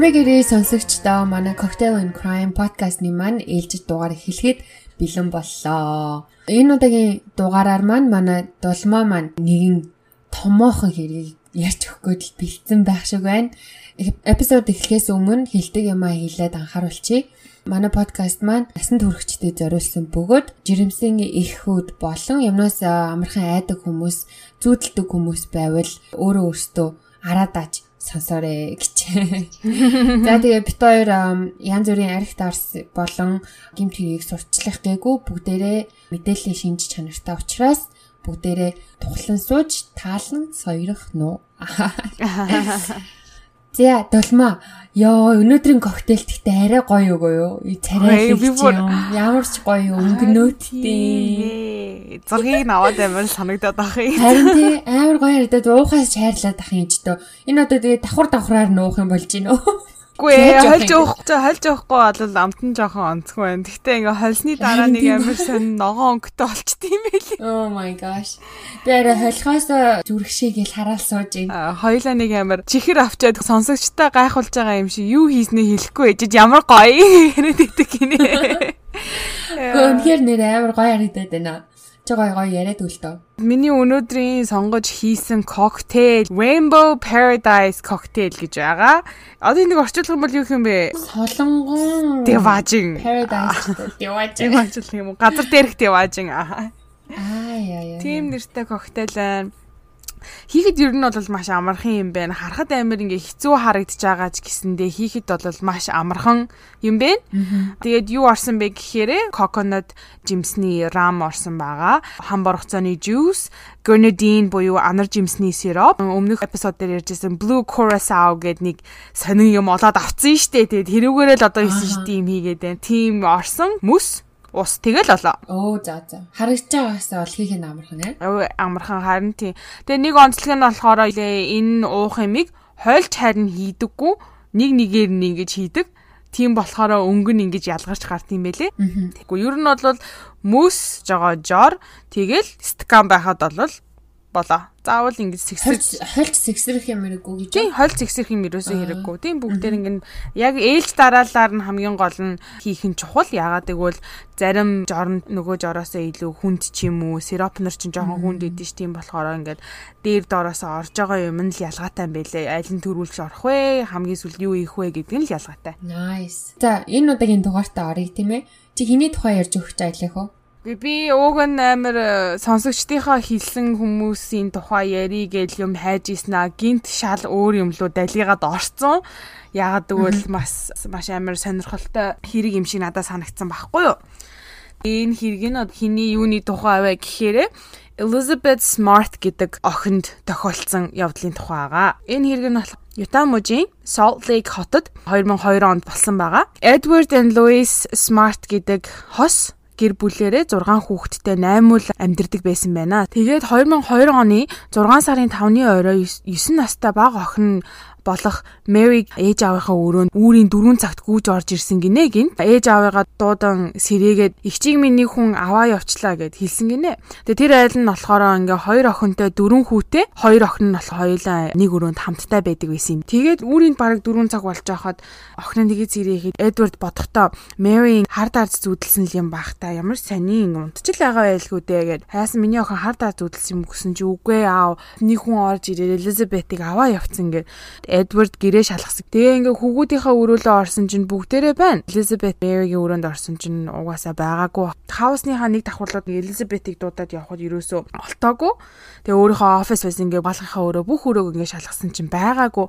Амрыг ирээ сонсогчдоо манай Cocktail and Crime podcast-ны маань ээлжид дугаар эхлэхэд бэлэн боллоо. Энэ удаагийн дугаараар маань манай дулмаа маань нэгэн томоохон хэргийг ярьж өгөхгүй л бэлдсэн байх шиг байна. Эпизод эхлэхээс өмнө хилдэг юмаа хэлээд анхааруулчихъя. Манай подкаст маань насан туршидтэй зориулсан бөгөөд жирэмсэн эхүүд болон юмнаас амархан айдаг хүмүүс, зүүдэлдэг хүмүүс байвал өөрөө өөртөө араадаач сонсоорой гэж. За тэгээ бит хоёр янз бүрийн архит арс болон гимт хэрийг сурчлах гээгүй бүгдээрээ мэдээллийн шинж чанартай учраас бүгдээрээ тухлан сууж таалан соёрох нуу. За долмоо. Йоо, өнөөдрийн коктейл гэхдээ арай гоё үгүй юу? Царай юм. Ямар ч гоё өнгөнөөттэй. Зургийг наваад амар санагдаад ах юм. Харин тий амар гоё харагдаад уухаас чайрлаад ах юм ч дөө. Энэ одоо тэгээ давхар давхраар нуух юм болж гинөө. Үгүй ээ, хольж явах, хольж явахгүй бол амтан жоохон онцгүй байна. Гэхдээ ингээ хольсны дараа нэг амар сонь ногоон өнгөтэй болчт юм байли. Oh my gosh. Би арай холихоос зүрхшээ гэл хараал сууж байна. Хоёлаа нэг амар чихэр авчаад сонсогчтой гайхуулж байгаа юм шиг юу хийснээ хэлэхгүй ээжид ямар гоё яриад идэг гинэ. Гүнхээр нэр амар гоё харагдаад байна ч гоё гоё яриад үлдөө. Миний өнөөдрийн сонгож хийсэн коктейл Rainbow Paradise cocktail гэж байгаа. Одоо энийг орчуулах юм бол юу юм бэ? Солонгон Devajin. Paradise Devajin. Devajin юм? Газар дээрх Devajin аа. Аа яа яа. Тим нэртэй коктейл байна Хийхэд ер нь бол маш амархан юм байна. Харахад амар ингээ хэцүү харагдаж байгаа ч гэсэндээ хийхэд бол маш амархан юм байна. Тэгээд юу орсон бэ гэхээр coconut жимсний рам орсон байгаа. Хам боргоцооны juice, grenadine буюу анар жимсний сироп. Өмнөх эпизод дээр ярьжсэн blue curacao гэдэг нэг сонин юм олоод авцсан штэ. Тэгээд тэрүүгээрээ л одоо 9 шит юм хийгээд байна. Тим орсон мөс ус тэгэл олоо. Оо за за. Харагч байгаагаас бол хийх нь амархан ээ. Амархан харин тий. Тэгээ нэг онцлог нь болохоор энэ уух юмыг хойлч харин хийдэггүй нэг нэгээр нь ингэж хийдэг. Тийм болохоор өнгө нь ингэж ялгарч гарт юм байлээ. Тэгэхгүй ер нь бол мөс жоо жор тэгэл стакан байхад бол болоо. Заавал ингэж сэгсэр хольт сэгсрэх юм хэрэггүй гэж. Тийм хольт сэгсрэх юм ерөөсөө хэрэггүй. Тийм бүгдээр ингэ яг ээлж дараалаар нь хамгийн гол нь хийх нь чухал. Яагаад гэвэл зарим жорн нөгөө жороосоо илүү хүнд ч юм уу, сироп нар ч жоохон хүнд идэв ш тийм болохоор ингээд дээр доороосоо орж байгаа юм нь л ялгаатай юм байлээ. Аль нь төрүүлж орох вэ? Хамгийн сүүл юу ийх вэ гэдэг нь л ялгаатай. Nice. За энэ удаагийн дугаартаа оръё тийм ээ. Чи хэний тухай ярьж өгч ажиллах вэ? Би ууг нь амар э, сонсогчдийнхаа хэлсэн хүмүүсийн тухай ярий гэл юм хайж ийснаа гинт шал өөр юм лу далигаад орцсон. Яагаад гэвэл маш маш амар сонирхолтой хэрэг юм шиг надад санагдсан байхгүй юу? Энэ хэрэг нь хиний юуны тухай вэ гэхээр Elizabeth Smart гэдэг охинд тохиолдсон явдлын тухай байгаа. Энэ хэрэг нь Utah мужийн Salt Lake хотод 2002 онд болсон байгаа. Edward and Louise Smart гэдэг хос гэр бүлээрээ 6 хүүхэдтэй 8 үл амьдардаг байсан байна. Тэгээд 2002 оны 6 сарын 5-ны орой 9 настай бага охин болох Мэри ээж аавынхаа өрөөнд үүрийн 4 цагт гүйж орж ирсэн гинэ гин. Ээж аавыгаа дуудан сэрээгээд ихчиг миний хүн аваа явчлаа гэд хэлсэн гинэ. Тэгээ тэр айл нь болохоор ингээ хоёр охинтой дөрвөн хүүтэй, хоёр охин нь болох хоёулаа нэг өрөөнд хамттай байдаг байсан юм. Тэгээд үүрийн бараг 4 цаг болж байхад охин нь тэгээд сэрээхэд Эдвард бодохдоо Мэри хар дарж зүудэлсэн юм бах та ямар сонин унтчил байгаа байлгүй дээ гэд. Хайсан миний охин хар дарж зүудэлсэн юм гэсэн чи үгүй аав. Нэг хүн орж ирээ Элизабетыг аваа явцсан гэд. Эдвард гэрээ шалгасан. Тэгээ ингээ хүүгүүдийнхээ өрөөлөө орсон чинь бүгдээрээ байна. Элизабет Мэригийн өрөөнд орсон чинь угаасаа байгаагүй. Хаусныхаа нэг давхарлууд Элизабетийг дуудаад явхад ерөөсөө олтоогүй. Тэгээ өөрийнхөө офис байсан ингээ балгахаа өрөө бүх өрөөг ингээ шалгасан чинь байгаагүй.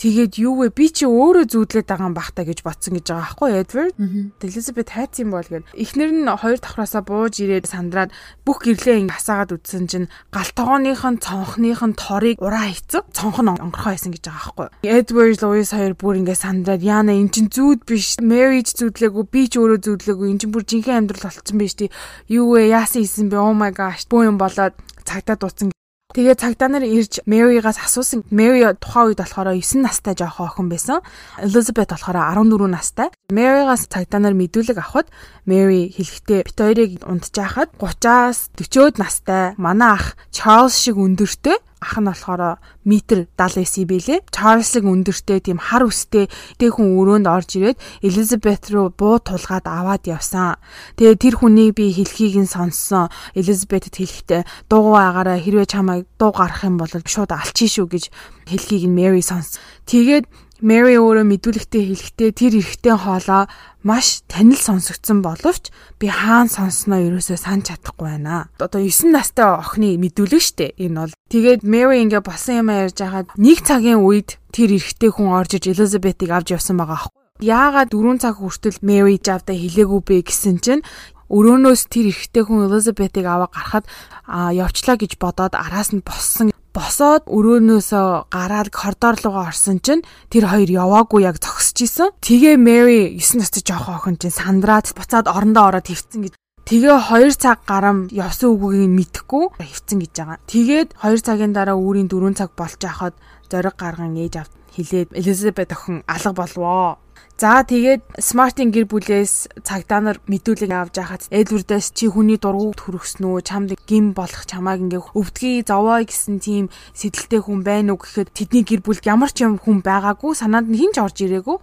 Тэгээд юу вэ? Би чи өөрөө зүүдлээд байгаа юм бах та гэж ботсон гэж байгаа байхгүй Эдвард. Элизабет хайц юм бол гээд эхнэр нь хоёр давхраасаа бууж ирээд сандраад бүх гэрлээ ингээ хасаагаад үтсэн чинь галтгооных нь цонхных нь торыг ураа хийцэн цонх нь онгорхоо байсан гэж байгаа байхгүй. Эдвард Луис хоёр бүр ингээ сандраад яана эн чин зүуд биш. Марriage зүудлээгүй би ч өөрөө зүудлээгүй. Эн чин бүр жинхэнэ амьдрал болцсон байж тий. Юу вэ? Яасан хийсэн бэ? Oh my gosh. Буу юм болоод цагтаа дууссан Тэгээ цагдаа нар ирж Мэригаас асуусан. Мэри тухайн үед болохоор 9 настай жоохон охин байсан. Элизабет болохоор 14 настай. Мэригаас цагдаа нар мэдүүлэг авахад Мэри хэлэхдээ бит хоёрыг унтж яхад 30-аас 40-од настай манай ах Чарлз шиг өндөртэй ах нь болохоор метр 70 байлээ. Чарльзыг өндөртэй тийм хар үстэй тэг хүн өрөөнд орж ирээд Элизабет руу буу тулгаад аваад явсан. Тэгээ тэр хүнийг би хэлхийг нь сонссон. Элизабетэд хэлэхдээ дуугаа агаараа хэрвээ чамайг дуу гарах юм бол шууд алчий шүү гэж хэлхийг нь Мэри сонс. Тэгээд Мэри өөрөө мэдүүлэгтээ хэлэхдээ тэр эрэгтэй хоолоо маш танил сонсогдсон боловч би хаан сонссноо ерөөсөө санаж чадахгүй байна. Одоо 9 настай охины мэдүүлэг штэ энэ бол. Тэгээд Мэри ингээ болсон юм ярьж байхад нэг цагийн үед тэр эрэгтэй хүн орж иж Элизабетыг авч явсан байгаа аахгүй. Яагаад 4 цаг хүртэл Мэри жавда хэлээгүй бэ гэсэн чинь өрөөнөөс тэр эрэгтэй хүн Элизабетыг аваа гарахад явчлаа гэж бодоод араас нь боссон босоод өрөөнөөсөө гараад коридор руугаа орсон чинь тэр хоёр яваагүй яг зогсож исэн. Тэгээ Мэри 9 настай жоох охин чинь сандраад буцаад орондоо ороод хөвцөн гэж Тэгээ 2 цаг гарам явсан үгийг нь мэдэхгүй хөвцөн гэж байгаа. Тэгээд 2 цагийн дараа үүрийн 4 цаг болж хахад зориг гарган ээж авд хилээд Элизабет охин алга болвоо. За тэгээд Smart-ийн гэр бүлээс цагдаа нар мэдүүлэг авч яхад Эдвардаас чи хүний дургуг төрөхсөн үү? Чамд гим болох чамааг ингээ өвдгий зовоо гэсэн тийм сэтэлтэй хүн байна уу гэхэд тэдний гэр бүлд ямар ч юм хүн байгаагүй санаанд нь хинч орж ирээгүй.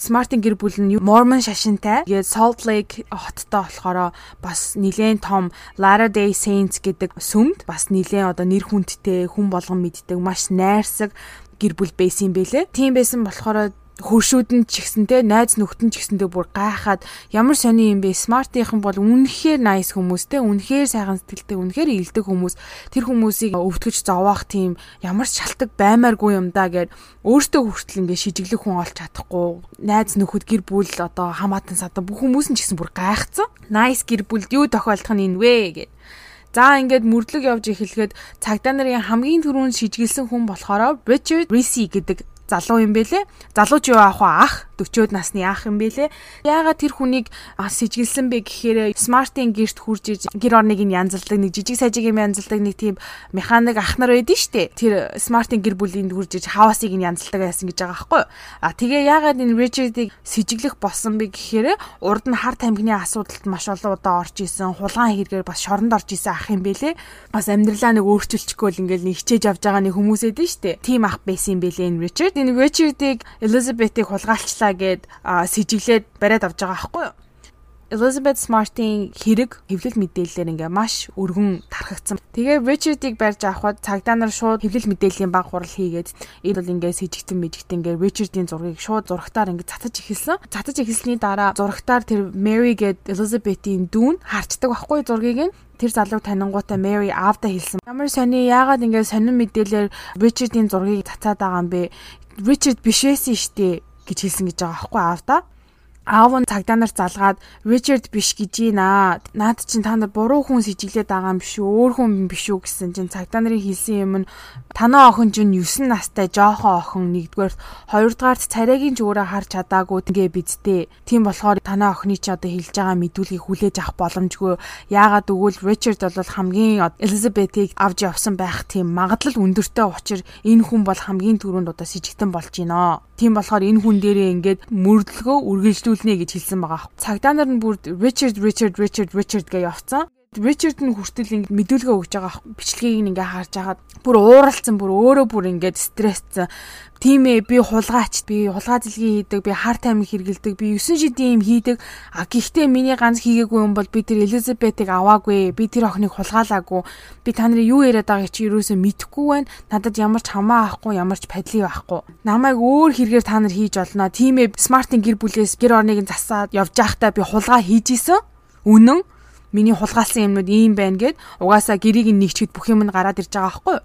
Smart-ийн гэр бүл нь Mormon шашинтай. Тэгээд Salt Lake хоттой болохоор бас нилээн том Latter-day Saints гэдэг сүмд бас нилээн одоо нэр хүндтэй хүн болгон мэддэг маш найрсаг гэр бүл байсан юм бэлээ. Тийм байсан болохоор хөршүүд нь ч ихсэнтэй найз нөхдөд нь ч ихсэнтэй бүр гайхаад ямар сони юм бэ? Смартийнхан бол үнэхээр nice хүмүүстэй үнэхээр сайхан сэтгэлтэй үнэхээр илдэг хүмүүс. Тэр хүмүүсийг өвтгөж зовоох тийм ямар ч шалтак баймааргүй юм да гэд өөртөө хүртэл ингээ шижиглэх хүн олж чадахгүй. Найз нөхөд гэр бүл одоо хамаатан садан бүх хүмүүс нь ч гэсэн бүр гайхацсан nice гэр бүлд юу тохиолдох нь энэ вэ гэд. За ингээд мөрдлөг явж эхлэхэд цагдаа нарын хамгийн түрүүнд шижгэлсэн хүн болохоор Richard Risi гэдэг залуу юм бэлээ. Залуу ч юу аах вэ? Ах 40-од насны ах юм бэлээ. Яагаад тэр хүнийг сэжгэлсэн бэ гэхээр Smart-ийн гэрт хурж иж гэр орныг нь янзалдаг нэг жижиг сажиг юм янзалдаг нэг тийм механик ах нар байдэн штэ. Тэр Smart-ийн гэр бүлийн хурж иж хавасыг нь янзалдаг байсан гэж байгаа байхгүй. А тэгээ яагаад энэ Richard-ыг сэжиглэх болсон бэ гэхээр урд нь хар тамхины асуудалд маш олон удаа орж исэн. Хулгайн хэрэгээр бас шоронд орж исэн ах юм бэлээ. Бас амьдралаа нэг өөрчилчихгүй л ингээл нэг хичээж авч байгаа нэг хүмүүс эдэн штэ. Тим ах байсан юм бэлээ энэ Richard. Энэ Richard-ыг Elizabeth-ыг хулгайлчлаа гэд сэжиглээд бариад авч байгаа байхгүй юу? Elizabeth Smart-ийн хэрэг хэвлэл мэдээллээр ингээ маш өргөн тархагдсан. Тэгээ Richard-ыг барьж авахад цагдаа нар шууд хэвлэл мэдээллийн баг хурал хийгээд энэ бол ингээ сэжигтэн мэжигтэн ингээ Richard-ийн зургийг шууд зурагтаар ингээ цатаж эхэлсэн. Цатаж эхэлсний дараа зурагтаар тэр Mary гээд Elizabeth-ийн дүүн харцдаг байхгүй зургийг нь тэр залууг танингуудаа Mary аавда хэлсэн. Ямар сони яагаад ингээ сонин мэдээлэлээр Richard-ийн зургийг цацаад байгаа юм бэ? Richard бишээсэн штэ гэж хэлсэн гэж байгаа аахгүй аавда. Аав нь цагдаа нар залгаад Ричард биш гэж ийна. Наад чинь та нар буруу хүн сэжиглээд байгаа юм биш үү? Өөр хүн биш үү гэсэн чинь цагдаа нарын хэлсэн юм нь танаа охин чинь 9 настай жоохон охин нэгдүгээр хоёрдугаарт царайгийн ч өөрөө харж чадаагүй тэгээ бидтэй. Тийм болохоор танаа охины чи одоо хэлж байгаа мэдүүлгийг хүлээж авах боломжгүй. Яагаад гэвэл Ричард бол хамгийн Элизабетийг авч явсан байх тийм магадлал өндөртэй учраас энэ хүн бол хамгийн түрүүнд одоо сэжигтэн болж байна. Тийм болохоор энэ хүн дээрээ ингээд мөрдлөгөө үргэлжлүүлнэ гэж хэлсэн байгаа. Цагдаа нар нь бүр Richard Richard Richard Richard гэж явцсан. Ричард нь хүртэл ингэ мэдүүлгээ өгж байгаа бичлэгийг ингээ харж агаад бүр ууралцсан бүр өөрөө бүр ингээд стрессцэн тийм ээ би хулгаач би хулгай зэлгийн хийдэг би хар таймыг хэргэлдэг би 9 шидийн юм хийдэг. А гэхдээ миний ганц хийгээгүй юм бол би тэр Элизабетыг аваагүй би тэр охиныг хулгаалаагүй би та нарын юу яриад байгааг чи юусоо мэдэхгүй байна. Надад ямар ч хамаа авахгүй ямар ч падли байхгүй намайг өөр хэрэгээр та нар хийж олно. Тийм ээ смартын гэр бүлээс гэр орныг засаад явж байхдаа би хулгай хийж исэн үнэн миний хулгаалсан юмнууд ийм байна гэд угаасаа гэрийг нь нэгчгэд бүх юм нь гараад ирж байгаа байхгүй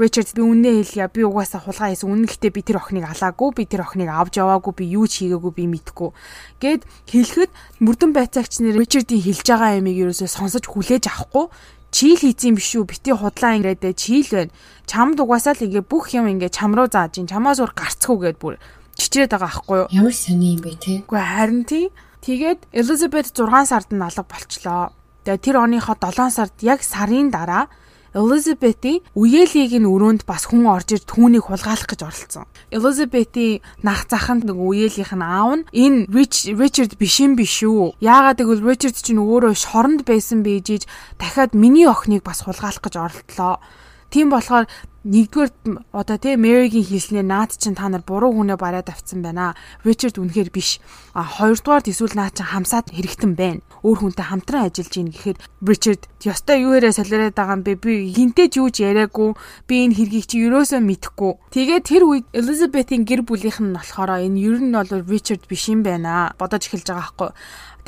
Ричард би үннээ хэлье. Би угаасаа хулгай хийсэн. Үнэн гэхдээ би тэр охиныг алаагүй. Би тэр охиныг авч яваагүй. Би юу ч хийгээгүй. Би мэдгүй. Гэт хэлэхэд мөрдөн байцаагч нэр Ричардийн хэлж байгаа ямиг ерөөсөө сонсож хүлээж авахгүй чийл хийцэн биш үү бити худлаа ингэдэ чийл байна чамд угаасаа л ингээ бүх юм ингээ чам руу зааж ин чамаас уур гарцгүй гэд бүр чичрээд байгаа байхгүй юу ямар сони юм бэ те үгүй харин тий тэгээд Элизабет 6 сард нь алга болчлоо тэгээ тэр оныхоо 7 сард яг сарын дараа Элизабетийн үеэлийг нь өрөөнд бас хүн орж ир түүнийг хулгайлах гэж оролцсон. Элизабетийн нах заханд нэг үеэлийнх нь аав нь энэ Ричард биш юм биш үү? Яагаад гэвэл Ричард чинь өөрөө шоронд байсан бийжиж дахиад миний охиныг бас хулгайлах гэж оролдлоо. Тийм болохоор нэгдүгээр одоо тий Мэригийн хэлснээр наад чинь та нар буруу хүнээ бариад авцсан байна. Ричард үнэхээр биш. А хоёрдугаар эсвэл наад чинь хамсаад хэрэгтэн байна. Өөр хүнтэй хамтран ажиллаж ийн гэхэд Ричард ёстой юу ярээ солиороод байгаа юм бэ? Би хинтэж юуж яриаггүй. Би энэ хэргийг чи юусоо мэдэхгүй. Тэгээд тэр үед Элизабетийн гэр бүлийнх нь болохоор энэ ер нь бол Ричард биш юм байна. Бодож эхэлж байгаа байхгүй.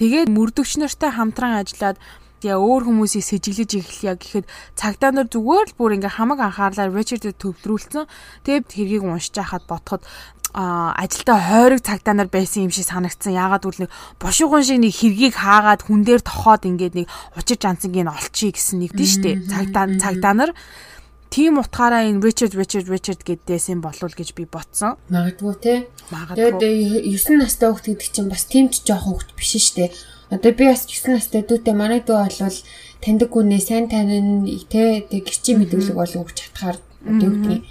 Тэгээд мөрдөгч нартай хамтран ажиллаад яа өөр хүмүүсийг сэжиглэж эхэлъя гэхэд цагдаа нар зүгээр л бүр ингээ хамаг анхаарлаар Ричардэд төвлөрүүлсэн. Тэгээд хэргийг уншиж байхад бодоход а ажилдаа хойрог цагтаа нар байсан юм шиг санагдсан. Яагаад гэвэл нэг бошигун шиг нэг хэргийг хаагаад хүн дээр тохоод ингээд нэг учир жанцангийн олчий гэсэн нэгдэн штэ. Цагтаа цагтаа нар тийм утгаараа энэ Richard Richard Richard гэдээс юм болов гэж би ботсон. Магадгүй те. Тэгээд 9 настай хүүхд гэдэг чинь бас тийм ч жоох хүүхд биш штэ. Одоо би бас 9 настай дүүтэй манай дүү бол таньдаг хүнээ сайн танин те гэрчи мэдүүлэг бол өгч чадхаар одоо юу гэдгийг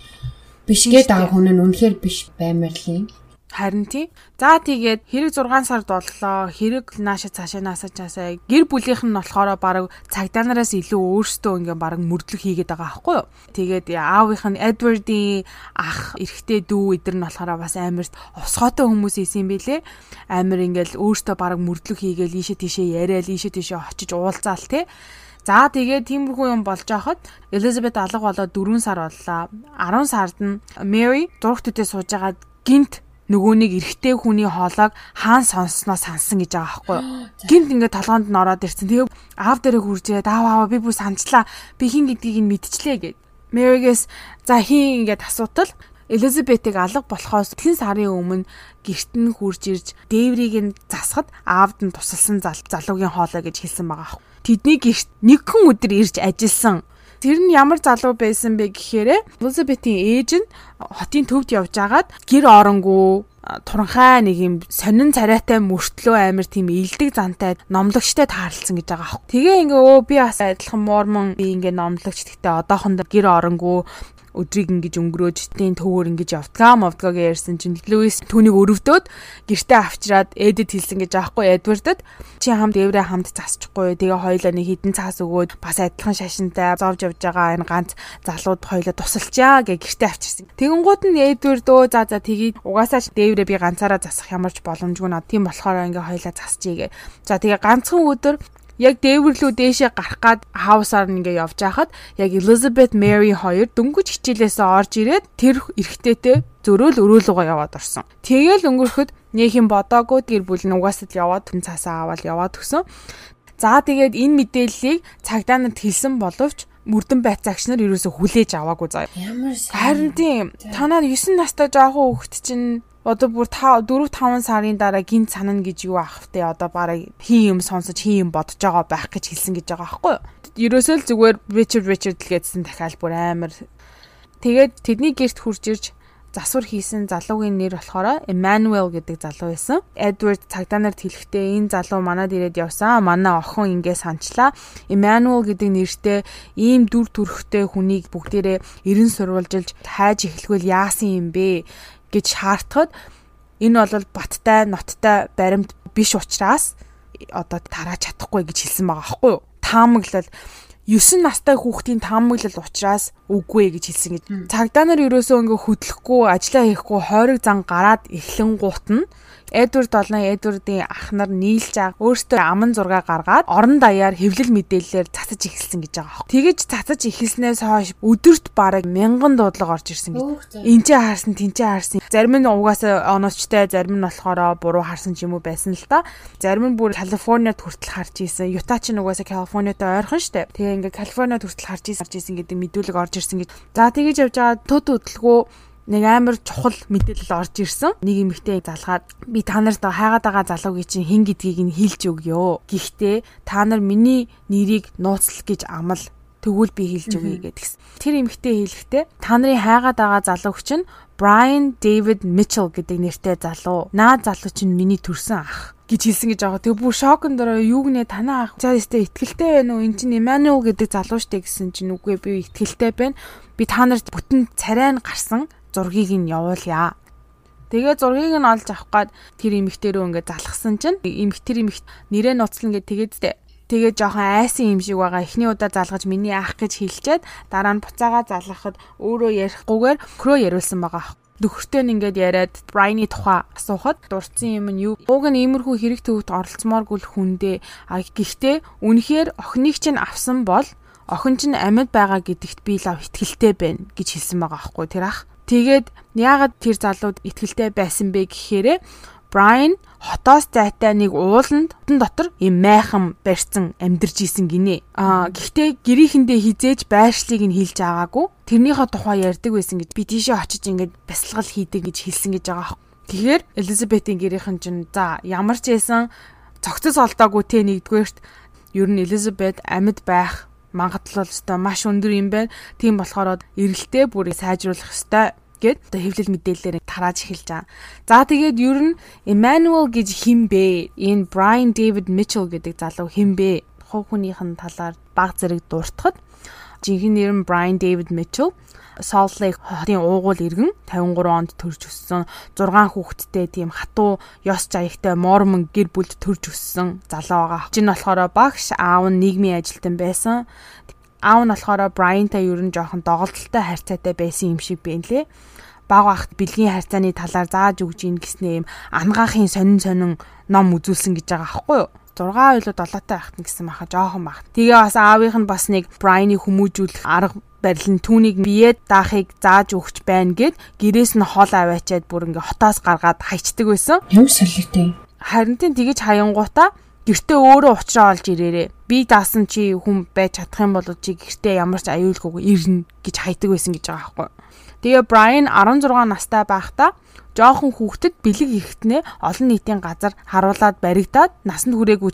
бишгээ даах хүн нь үнэхээр биш юм. Харин тий. За тэгээд хэрэг 6 сард боллоо. Хэрэг нааша цаашаа насаж часаа. Гэр бүлийнх нь болохоор баг цагдаа нараас илүү өөрсдөө ингээ баг мөрдлөг хийгээд байгаа байхгүй юу? Тэгээд аавынх нь Эдвардийн ах, эрэгтэй дүү эдэр нь болохоор бас амар усгоотой хүмүүс исэн бэлээ. Амар ингээл өөртөө баг мөрдлөг хийгээл ийшээ тийшээ яриад ийшээ тийшээ очиж уулзаал тий. За тэгээд тиймэрхүү юм болж байхад Элизабет алга болоод 4 сар боллоо. 10 сард нь Мэри зургт үтээ сууж байгаад гинт нөгөө нэг эрэгтэй хүний хоолойг хаан сонссноо сансан гэж байгаа байхгүй юу. Гинт ингээд толгоонд нь ороод ирсэн. Тэгээ аав дээрээ хуржээд аав аав би бүр санчлаа. Би хин гэдгийг нь мэдчихлээ гэд. Мэригээс за хин ингээд асуутал Элизабетыг алга болохоос тэн сарын өмнө гэрт нь хурж ирж дээврийг нь засахад аавд нь тусалсан залуугийн хоолой гэж хэлсэн байгаа. Тэдний гэрт нэг хүн өдөр ирж ажилласан Тэр нь ямар залуу байсан бэ гэхээр Элизабетийн ээж нь хотын төвд явж агаад гэр оронгүй туранхай нэг юм сонин царайтай мөртлөө амир тийм илдэг зантай номлогчтой таарлцсан гэж байгаа аах. Тэгээ ингээ өө би бас адилхан мормон би ингээ номлогч гэхдээ одоохондоо гэр оронгүй өдрийг ингэж өнгөрөөж тийм төвөр ингэж явдгаа мовдгаа гэж ярьсан чинь Луис түүнийг өрөвдөөд гэртээ авчираад эдэд хэлсэн гэж аахгүй Эдвардд чи хамт эврэ хамт засчихгүй. Тэгээ хоёлаа нэг хідэн цаас өгөөд бас адилхан шашинтай зовж явж байгаа энэ ганц залууд хоёлаа тусалчаа гэж гэртээ авчирсан. Тэгэнгუут нь Эдвард өө за за тгий. Угаасаа дээврээ би ганцаараа засах ямарч боломжгүй над. Тийм болохоор ингээ хоёлаа засчихъя гэ. За тэгээ ганцхан өдөр яг дээвэрлүү дээшээ гарах гад хаусаар ингээ явж байхад яг Elizabeth Mary хоёр дөнгөж хичээлээсээ орж ирээд тэр эрэгтэйтэй зөрөөл өрөөлөгөө яваад орсон. Тэгээл өнгөрөхөд юм бодоогүй гэр бүл нь угаасад яваад хүн цаасаа аваад яваад өгсөн. За тэгээд энэ мэдээллийг цагдаа нарт хэлсэн боловч мөрдөн байцаагч нар ерөөсө хүлээж аваагүй заа. Ямар харин тийм танаа 9 настай жоохон хүүхэд чинь одоо бүр 4 5 сарын дараа гинт санана гэж юу аах вэ? Одоо бараг хин юм сонсож хин юм бодож байгаа байх гэж хэлсэн гэж байгаа байхгүй юу? Ерөөсөө л зүгээр Richard Richard л гэдсэн дахиад бүр амар. Тэгээд тэдний герт хурж ирж засвар хийсэн залуугийн нэр болохоор Emmanuel гэдэг залуу байсан. Edward цагдаа нарт хэлэхдээ энэ залуу манад ирээд явсан. Манай охин ингээ санчлаа. Emmanuel гэдэг нэртэй ийм дүр төрхтэй хүнийг бүгдээрээ эрен сурвалжилж хайж эхлэхвэл яасан юм бэ? Гэж шаардахад энэ бол баттай ноттой баримт биш учраас одоо тарааж чадахгүй гэж хэлсэн байгаа аахгүй юу? Таамаглал 9 настай хүүхдийн таамаглал учраас үгүй гэж хэлсэн гэж. Цагдаа нар ерөөсөө ингээ хөдлөхгүй, ажиллаа хийхгүй, хойрог зан гараад эхлэн гутна. Эдвард болон Эдвардын ах нар нийлж аг өөртөө аман зураг гаргаад орон даяар хэвлэл мэдээллээр цацаж эхэлсэн гэж байгаа. Тэгэж цацаж эхэлснээс хойш өдөрт бараг мянган дуудлага орж ирсэн гэж. Энд чи харсан, тэн чи харсан. Зарим нь угаасаа оноочтой, зарим нь болохоор буруу харсан ч юм уу байсан л та. Зарим нь бүр Калифорниад хүртэл харж исэн. Юта ч угаасаа Калифорниатай ойрхон штэ. Тэгээ ингээ Калифорниад хүртэл харж исэн, исэн гэдэг мэдүүлэг орж ирсэн гэж. За тэгэж явж байгаа төд хөдөлгөө нэг амар чухал мэдээлэл орж ирсэн. Нэг эмэгтэй залгаад би та нарт хайгаад байгаа залуугийн чинь хэн гэдгийг нь хэлж өгөө. Гэхдээ та нар миний нэрийг нууцлах гэж амал тэгвэл би хэлж өгье гэдгсэн. Тэр эмэгтэй хэлэхдээ та нарын хайгаад байгаа залууг чинь Brian David Mitchell гэдэг нэртэй залуу. Наа залуу чинь миний төрсэн ах гэж хэлсэн гэж байгаа. Тэгээ бүр шоконд ороо юу гинэ танаа ах. Өстэй ихтгэлтэй байна уу? Энд чинь Emmanuel гэдэг залуу штэ гэсэн чинь үгүй би ихтгэлтэй байна. Би та нарт бүтэн царай нь гарсан зургийг нь явуулъя. Тэгээ зургийг нь олж авах гад тэр эмэгтэй рүү ингээд залгсан чинь эмэгтэр эмэгт нэрээ нууцлан гэж тэгээд Тэгээд жоохон айсан юм шиг байгаа. Эхний удаа залгаж миний ах гэж хэлчихэд дараа нь буцаага залгахад өөрөө ярихгүйгээр хөрөө яриулсан байгаа. Нөхөртэй нь ингээд яриад Брайны тухай асуухад дурдсан юм нь юу? Уг нь иймэрхүү хэрэг төвд оролцмооргүй хүндээ. А гэхдээ үнэхээр охиныг чинь авсан бол охин чинь амьд байгаа гэдэгт би лав ихтгэлтэй байна гэж хэлсэн байгаа аахгүй тэр ах. Тэгээд яагаад тэр залууд ихтгэлтэй байсан бэ гэхээрээ Брайан хотоос зайтай нэг ууланд дотор юм майхан барьсан амьдарч исэн гинэ. Аа гэхдээ гэрийнхэндээ хизээж байршлыг нь хэлж байгаагүй. Тэрнийхээ тухай ярьдаг байсан гэж би тийшээ очиж ингээд бясалгал хийдэг гэж хэлсэн гэж байгаа. Тэгэхээр Элизабетийн гэрийнхэн чинь за ямар ч байсан цогцос олдоогүй те нэгдүгээрт ер нь Элизабет амьд байх магадлал өстой маш өндөр юм байна. Тийм болохоор эргэлтээ бүрийг сайжруулах ёстой гэд одоо хэвлэл мэдээлэлээр тарааж эхэлж байгаа. За тэгээд ер нь Emmanuel гэж хин бэ? Энэ Brian David Mitchell гэдэг залуу хин бэ? Хов хүнийх нь талаар баг зэрэг дуртахад жинхэнэ нэр нь Brian David Mitchell Salt Lake хотын уугуул иргэн 53 онд төрж өссөн 6 хүүхэдтэй тийм хатуу ёс жаягтай Мормон гэр бүлд төрж өссөн залуу байгаа. Чин болохоор багш, аав нь нийгмийн ажилтан байсан. Аав нь болохоор Брайантай ер нь жоохон доголдолтой харьцаатай байсан юм шиг байна лээ баг багт бэлгийн харьцааны талаар зааж өгж ийн гэснээ юм ангаахын сонин сонин ном үзүүлсэн гэж байгаа аахгүй юу? 6 ойлоо 7 таа ахт гэсэн маха жоохон баг. Тэгээ бас аавынх нь бас нэг Брайны хүмүүжүүлэх арга барил нь түүнийг биеэ даахыг зааж өгч байна гэд гэрээс нь хол аваачаад бүр ингээ хотоос гаргаад хайчдаг байсан. Юм солиотой. Харин тийм тэгэж хаянгуудаа гэртээ өөрөө уучраа олж ирээрээ. Би даасан чи хүн байж чадах юм бол чи гэртээ ямар ч аюулгүйг ирнэ гэж хайдаг байсан гэж байгаа байхгүй. Тэгээ Брайан 16 настай байхдаа жоохон хүүхдэд бэлэг ихэхтнээ олон нийтийн газар харуулад баригдаад насанд хүрээгүй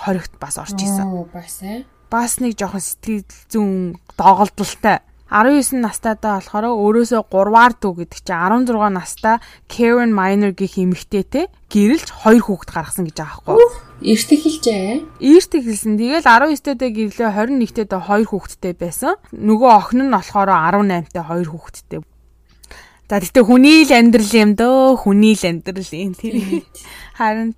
хоригт бас орж исэн. Бас ээ. Бас нэг жоохон сэтгэл зүүн доголдолтой. 19 настайдаа болохоор өөрөөсөө 3-аар дүү гэдэг чинь 16 настай Karen Miner гэх эмэгтэйтэй гэрэлж хоёр хүүхэд гаргасан гэж байгаа байхгүй. Эрт эхэлжээ. Эрт эхэлсэн. Тэгэл 19-тэй гэрлээ 21-тэй хоёр хүүхэдтэй байсан. Нөгөө охин нь болохоор 18-тай хоёр хүүхэдтэй. За тэгтээ хүний л амьдрал юм дөө. Хүний л амьдрал юм тэр. Харин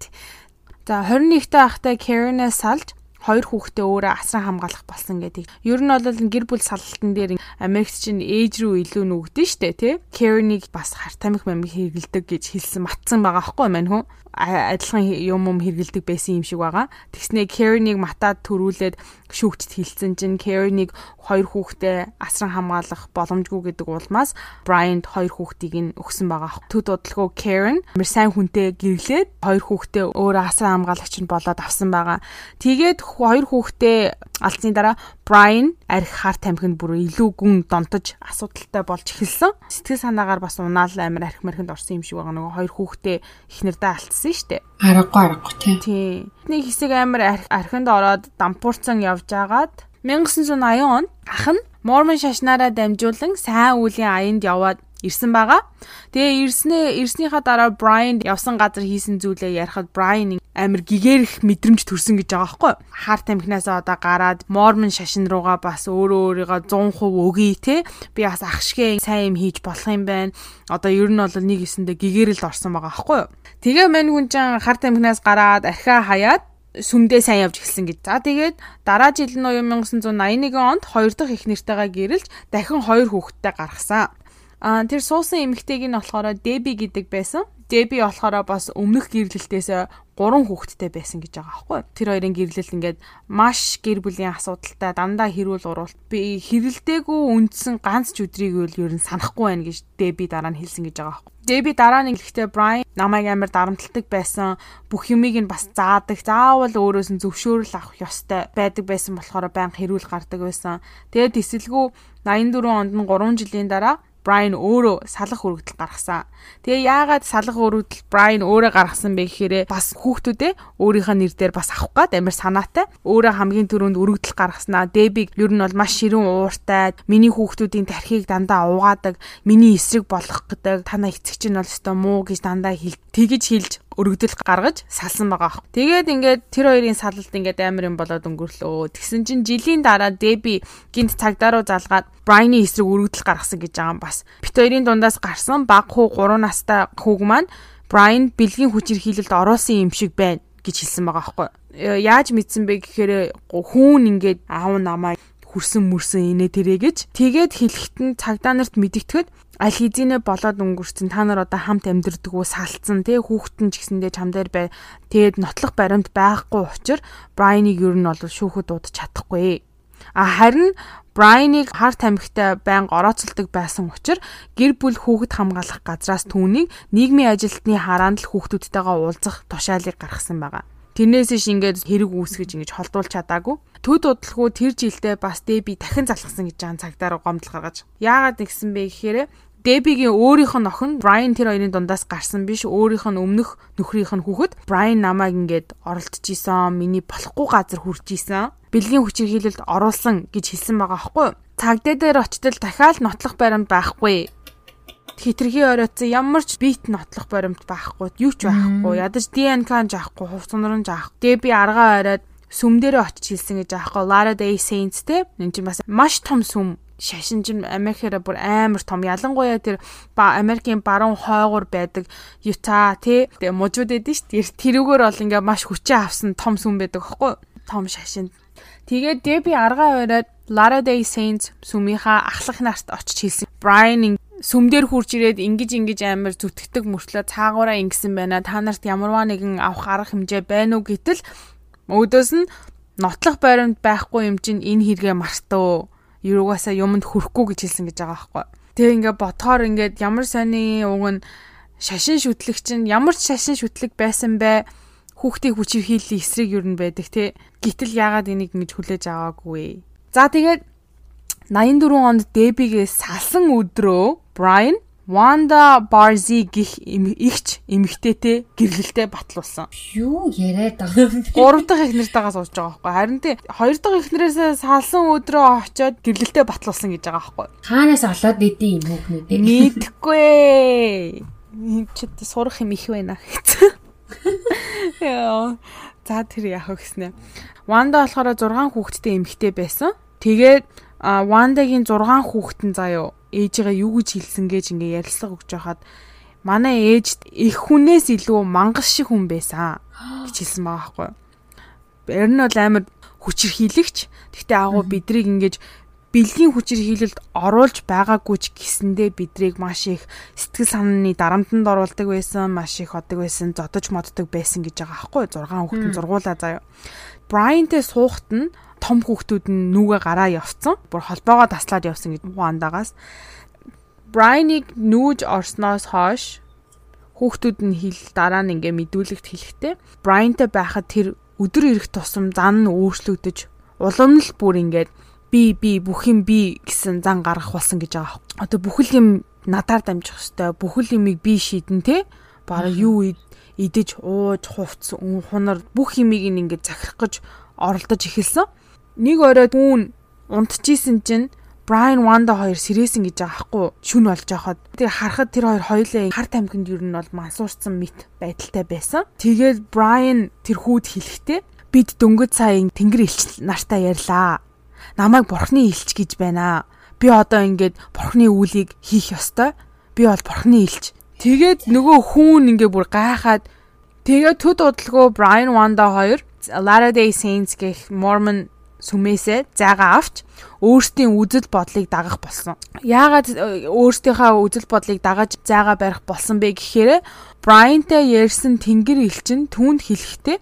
за 21-тэй ахтай Karen-аас салж хоёр хүүхдээ өөрөө асран хамгаалах болсон гэдэг. Ер нь бол гэр бүл салалтан дээр Америкт чинь ээж рүү илүү нүгдэн штэ тий. Karen-ыг бас хар тамхи мамиг хэрэгэлдэг гэж хэлсэн матсан байгаа аахгүй мань хүн адилхан юм юм хэргэлдэг байсан юм шиг байгаа. Тэгснээ Karen-ыг матад төрүүлээд шүүгчд хилцэн чинь Karen-ыг хоёр хүүхдээ асран хамгаалах боломжгүй гэдэг улмаас Bryant хоёр хүүхдийг нь өгсөн байгаа. Төд удалгүй Karen амар сайн хүнтэй гэрлээд хоёр хүүхдээ өөрөө асран хамгаалагч нь болоод авсан байгаа. Тэгээд хоёр хүүхдээ алдсны дараа Brian арх хар тамхинд бүр илүү гүн донтож асуудалтай болж эхэлсэн. Сэтгэл санаагаар бас унаал амар арх мархинд орсон юм шиг байгаа нөгөө хоёр хүүхдээ ихнэрдээ алдсан шүү дээ. Аргагүй аргагүй тий. Тий. Нэг хэсэг амар архинд ороод дампуурцан явж агаад 1980 онд ах нь Мормон шашнаараа дамжуулан сайн үеийн аянд яваад ирсэн байгаа. Тэгээ ирснээ ирснийхаа дараа Брайан явсан газар хийсэн зүйлээ ярихад Брайан амир гэгэрх мэдрэмж төрсөн гэж байгаа байхгүй. Хар тамхинасаа одоо гараад Мормон шашин руугаа бас өөрөө өөрийгөө 100% өгье те. Би бас ах шигэ сайн юм хийж болох юм байна. Одоо ер нь бол нэг хэсэндээ гэгэрэл орсон байгаа байхгүй. Тэгээ мань хүн чинь хар тамхинаас гараад архиа хаяад сүмдээ сайн явж эхэлсэн гэж. За тэгээд дараа жил нь 1981 онд хоёр дахь их нэртэйгээ гэрэлж дахин хоёр хүүхэдтэй гаргасан. Аа тэр суусан эмэгтэйг нь болохоор Деби гэдэг байсан. Деби болохоор бас өмнөх гэрлэлтээс гурван хүүхэдтэй байсан гэж байгаа байхгүй. Тэр хоёрын гэрлэл ингээд маш гэр бүлийн асуудалтай дандаа хэрүүл уруулт. Би хэрэлдээгүй үндсэн ганц ч өдрийг үл ер нь санахгүй байна гэж Деби дараа нь хэлсэн гэж байгаа байхгүй. Деби дараа нь ихтэй Брайан намайг амар дарамтлагдаг байсан. Бүх юмыг нь бас заадаг. Заавал өөрөөс нь зөвшөөрөл авах ёстой байдаг байсан болохоор байнга хэрүүл гардаг байсан. Тэгээд эсэлгүй 84 онд нь 3 жилийн дараа Брайан өөрөө салах өргөдөл гаргасан. Тэгээ яагаад салах өргөдөл Брайан өөрөө гаргасан бэ гэхээр бас хүүхдүүдээ өөрийнхөө нэр дээр бас авах гад амар санаатай. Өөрөө хамгийн түрүүнд өргөдөл гаргаснаа. Дебиг ер нь бол маш ширүүн ууртай. Миний хүүхдүүдийн тархийг дандаа угаадаг. Миний эсрэг болох гэдэг. Танаа эцэг чинь бол өстой муу гэж дандаа хэл. Тэгэж хэлж өргөдөл гаргаж салсан байгаа. Тэгээд ингээд тэр хоёрын салалт ингээд амар юм болоод өнгөрлөө. Тэгсэн чинь жилийн дараа Деби гинт цагдаа руу залгаад Брайны эсрэг өргөдөл гаргасан гэж байгаа юм бас. Бит хоёрын дундаас гарсан баг хуу 3 настай хүүг маань Брайан бэлгийн хүчирхийлэлд оруулсан юм шиг байна гэж хэлсэн байгаа байхгүй. э, яаж мэдсэн бэ гэхээр хүүн ингээд аав намаа хүрсэн мөрсөн инээ тэрэ гэж тэгээд хэлэхэд нь цагдаа нарт мэдэгдэхэд аль хэзээ болоод өнгөрцөн та нар одоо хамт амьдэрдэг уу салцсан тий хүүхдэн ч гэсэндээ чам дээр бай тэгээд нотлох баримт байхгүй учраас Брайныг ер нь бол шүүхэд дуудаж чадахгүй. А харин Брайныг хар тамхитай байнга орооцолдог байсан учраас гэр бүл хүүхэд хамгаалах газраас түүнийг нийгмийн ажилтны хараанд л хүүхдүүдтэйгээ уулзах тушаалыг гаргасан байгаа. Тэрнээс иш ингээд хэрэг үүсгэж ингэж холдуулж чадаагүй. Төд удалгүй тэр жилдээ бас Дэби дахин залхсан гэж байгаа цагдаар гомдол гаргаж. Яагаад нэгсэн бэ гэхээр Дебигийн өөрийнх нь охин Брайан тэр хоёрын дундаас гарсан биш. Өөрийнх нь өмнөх нөхрийнх нь хүүхэд. Брайан намайг ингээд оролдож исэн миний болохгүй газар хүрч исэн бэлгийн хүчирхийлэлд оруулсан гэж хэлсэн байгаа аахгүй цагдаа дээр очтол дахиад нотлох баримт байхгүй. Хитрхи оройтсан ямар ч бит нотлох баримт байхгүй. Юу ч байхгүй. Ядаж ДНК-н жаахгүй хувцсанран жаах Деби аргаа ороод сүм дээрээ очиж хэлсэн гэж аахгүй Lara Day Saints те энэ чинь бас маш том сүм шашин чинь Америкээр бүр амар том. Ялангуяа тэр Америкийн баруун хойгуур байдаг Юта тий мужууд эдэн ш. Тэрүүгээр бол ингээ маш хүчээ авсан том сүм байдаг аахгүй том шашин. Тэгээд Деби аргаа ороод Lara Day Saints сүмийнхаа ахлах нарт очиж хэлсэн. Brian сүмдэр хурж ирээд ингэж ингэж амар зүтгэдэг мөртлөө цаагаараа ингэсэн байна. Та нарт ямарваа нэгэн авах арга хэмжээ байна уу гэтэл өөдөөс нь нотлох баримт байхгүй юм чинь энэ хэрэгэ мартаа юугаасаа юмд хүрхгүй гэж хэлсэн гэж байгаа байхгүй. Тэгээ ингээ ботхоор ингээд ямар сони уг нь шашин шүтлэг чинь ямар ч шашин шүтлэг байсан бай хүүхдийн хүчээр хийлийн эсрэг юу н байдаг те. Гítэл яагаад энийг ингэж хүлээж аваагүй. За тэгээд 84 онд Дебигээс салсан өдрөө Брайан Wanda Barzi гих игч эмэгтэйтэй гэрлэлтэд батлуулсан. Юу яриад байгаа юм бэ? Гурав дахь эхнэртэйгээ сууж байгаа байхгүй. Харин тий хоёр дахь эхнэрээс салсан өдрөө очиод гэрлэлтэд батлуулсан гэж байгаа байхгүй. Хаанаас олоод идэв юм хүүхнүүд? Мэдхгүй. Чид сурах юм их байна. Яа. За тэр яах вэ гэснэ. Wanda болохоор 6 хүүхэдтэй эмэгтэй байсан. Тэгээд Вандагийн 6 хүүхэд нь заяо ээжигээ юу гэж хэлсэн гэж ингээ ярилцлага өгч байхад манай ээжд их хүнээс илүү мангас шиг хүн байсан гэж хэлсэн байгаа байхгүй. Тэр нь бол амар хүчээр хийлэгч. Гэхдээ агуу бидрийг ингэж бэлгийн хүчээр хийлэлд оруулж байгаагүй ч гэсэндээ бидрийг маш их сэтгэл санааны дарамтанд оруулдаг байсан, маш их одог байсан, зодож моддог байсан гэж байгаа байхгүй. 6 хүүхэд нь зургуулаа заяа. Брайантэй суухт нь том хүүхдүүд нь нүгэ гараа явцсан. Бүр холбоогоо таслаад явсан гэж Вандагаас. Брайныг нүүж орсноос хойш хүүхдүүд нь хэл дараа нь ингээ мэдүүлэгт хэлэхдээ Брайантай байхад тэр өдөр ирэх тусам зан нь өөрчлөгдөж улам л бүр ингээд би би бүх юм би гэсэн зан гаргах болсон гэж байгаа. Одоо бүхэл юм надаар дамжих хэвээр бүхэл юмыг би шийдэн те. Бараг юу идэж ууж хувц хунар бүх юмыг ингээд захирах гэж оролдож эхэлсэн нэг оройд үүн унтчихсэн чинь Брайан Ванда хоёр сэрээсэн гэж байгаа хгүй шүн болж байхад тэр харахад тэр хоёр хоёлаа хар тамхинд юу нь бол мансуурсан мэт байдалтай байсан. Тэгээд Брайан тэр хүүд хэлэхдээ бид дөнгөж сая тэнгэр элч нартай ярьлаа. Намайг бурхны элч гэж байна. Би одоо ингээд бурхны үлийг хийх ёстой. Би бол бурхны элч. Тэгээд нөгөө хүүн ингээ бүр гайхаад тэгээд төд удалгүй Брайан Ванда хоёр Latter Day Saints гэх Mormon сүмээсээ зайгаа авч өөрсдийн үзэл бодлыг дагах болсон. Яагаад э, өөрсдийнхөө үзэл бодлыг дагаж зайгаа барих болсон бэ гэхээр Брайантай ярьсан тэнгэр элчин түүнд хэлэхдээ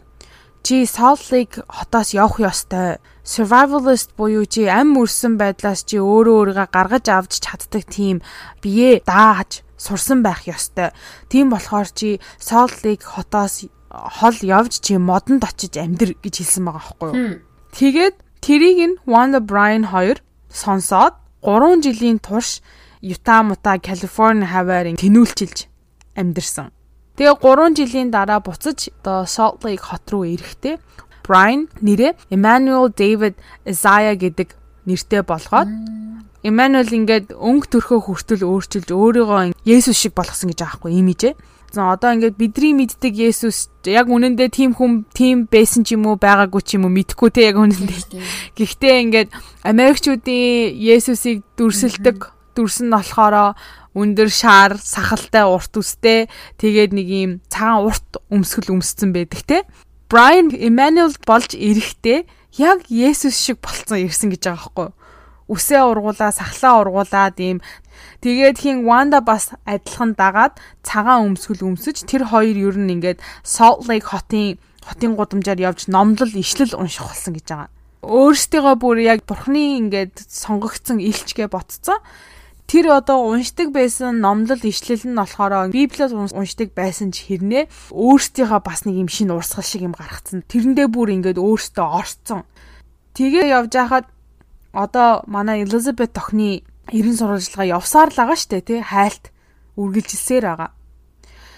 чи Salt Lake хотоос явах ёстой. Survivalist буюу чи ам мөрсөн байдлаас чи өөрөө өөрийгөө гаргаж авч чаддаг тийм бие дааж сурсан байх ёстой. Тийм болохоор чи Salt Lake хотоос хол явж чи модонд очиж амьдр гэж хэлсэн байгаа байхгүй юу? Тэгээд Тэрийг нь Wanda Bryan хоёр сонсоод 3 жилийн турш Юта мута Калифорни хаваар тэнүүлчилж амьдэрсэн. Тэгээ 3 жилийн дараа буцаж одоо Salt Lake хот руу ирэхдээ Brian нэрээ Emmanuel David Isaiah гэдэг нэртэй болгоод Emmanuel ингээд өнгө төрхөө хүртэл өөрчилж өөрийгөө Есүс шиг болгосон гэж аахгүй имижээ одоо ингээд бидний мэддэг Есүс яг үнэндээ тийм хүн тийм байсан ч юм уу байгаагүй ч юм уу мэдэхгүй те яг үнэндээ. Гэхдээ ингээд Америкчуудын Есүсийг дүрсэлдэг дүрс нь болохоро өндөр шаар сахалтай урт үстэй тэгээд нэг юм цагаан урт өмсгөл өмссөн байдаг те. Brian Emmanuel болж ирэхдээ яг Есүс шиг болцсон ирсэн гэж байгаа байхгүй. Үсээ ургуулаа, сахлаа ургуулаад ийм тэгээд хин Wanda бас адилхан дагаад цагаан өмсгөл өмсөж тэр хоёр ер нь ингээд Salt Lake хотын хотын гудамжаар явж номлол ишлэл унших болсон гэж байгаа. Өөрсдийгөө бүр яг бурхны ингээд сонгогдсон илчгээ ботцсон тэр одоо уншдаг байсан номлол ишлэл нь болохоор Библиэд уншдаг байсан ч хэрнээ өөрсдийнхөө бас нэг юм шин урсгал шиг юм гаргацсан. Тэрэндээ бүр ингээд өөртөө орцсон. Тэгээ явж хахад одоо манай Elizabeth тохны ерэн сурвалжлага явсаар л байгаа штэ тий хайлт үргэлжилсээр байгаа.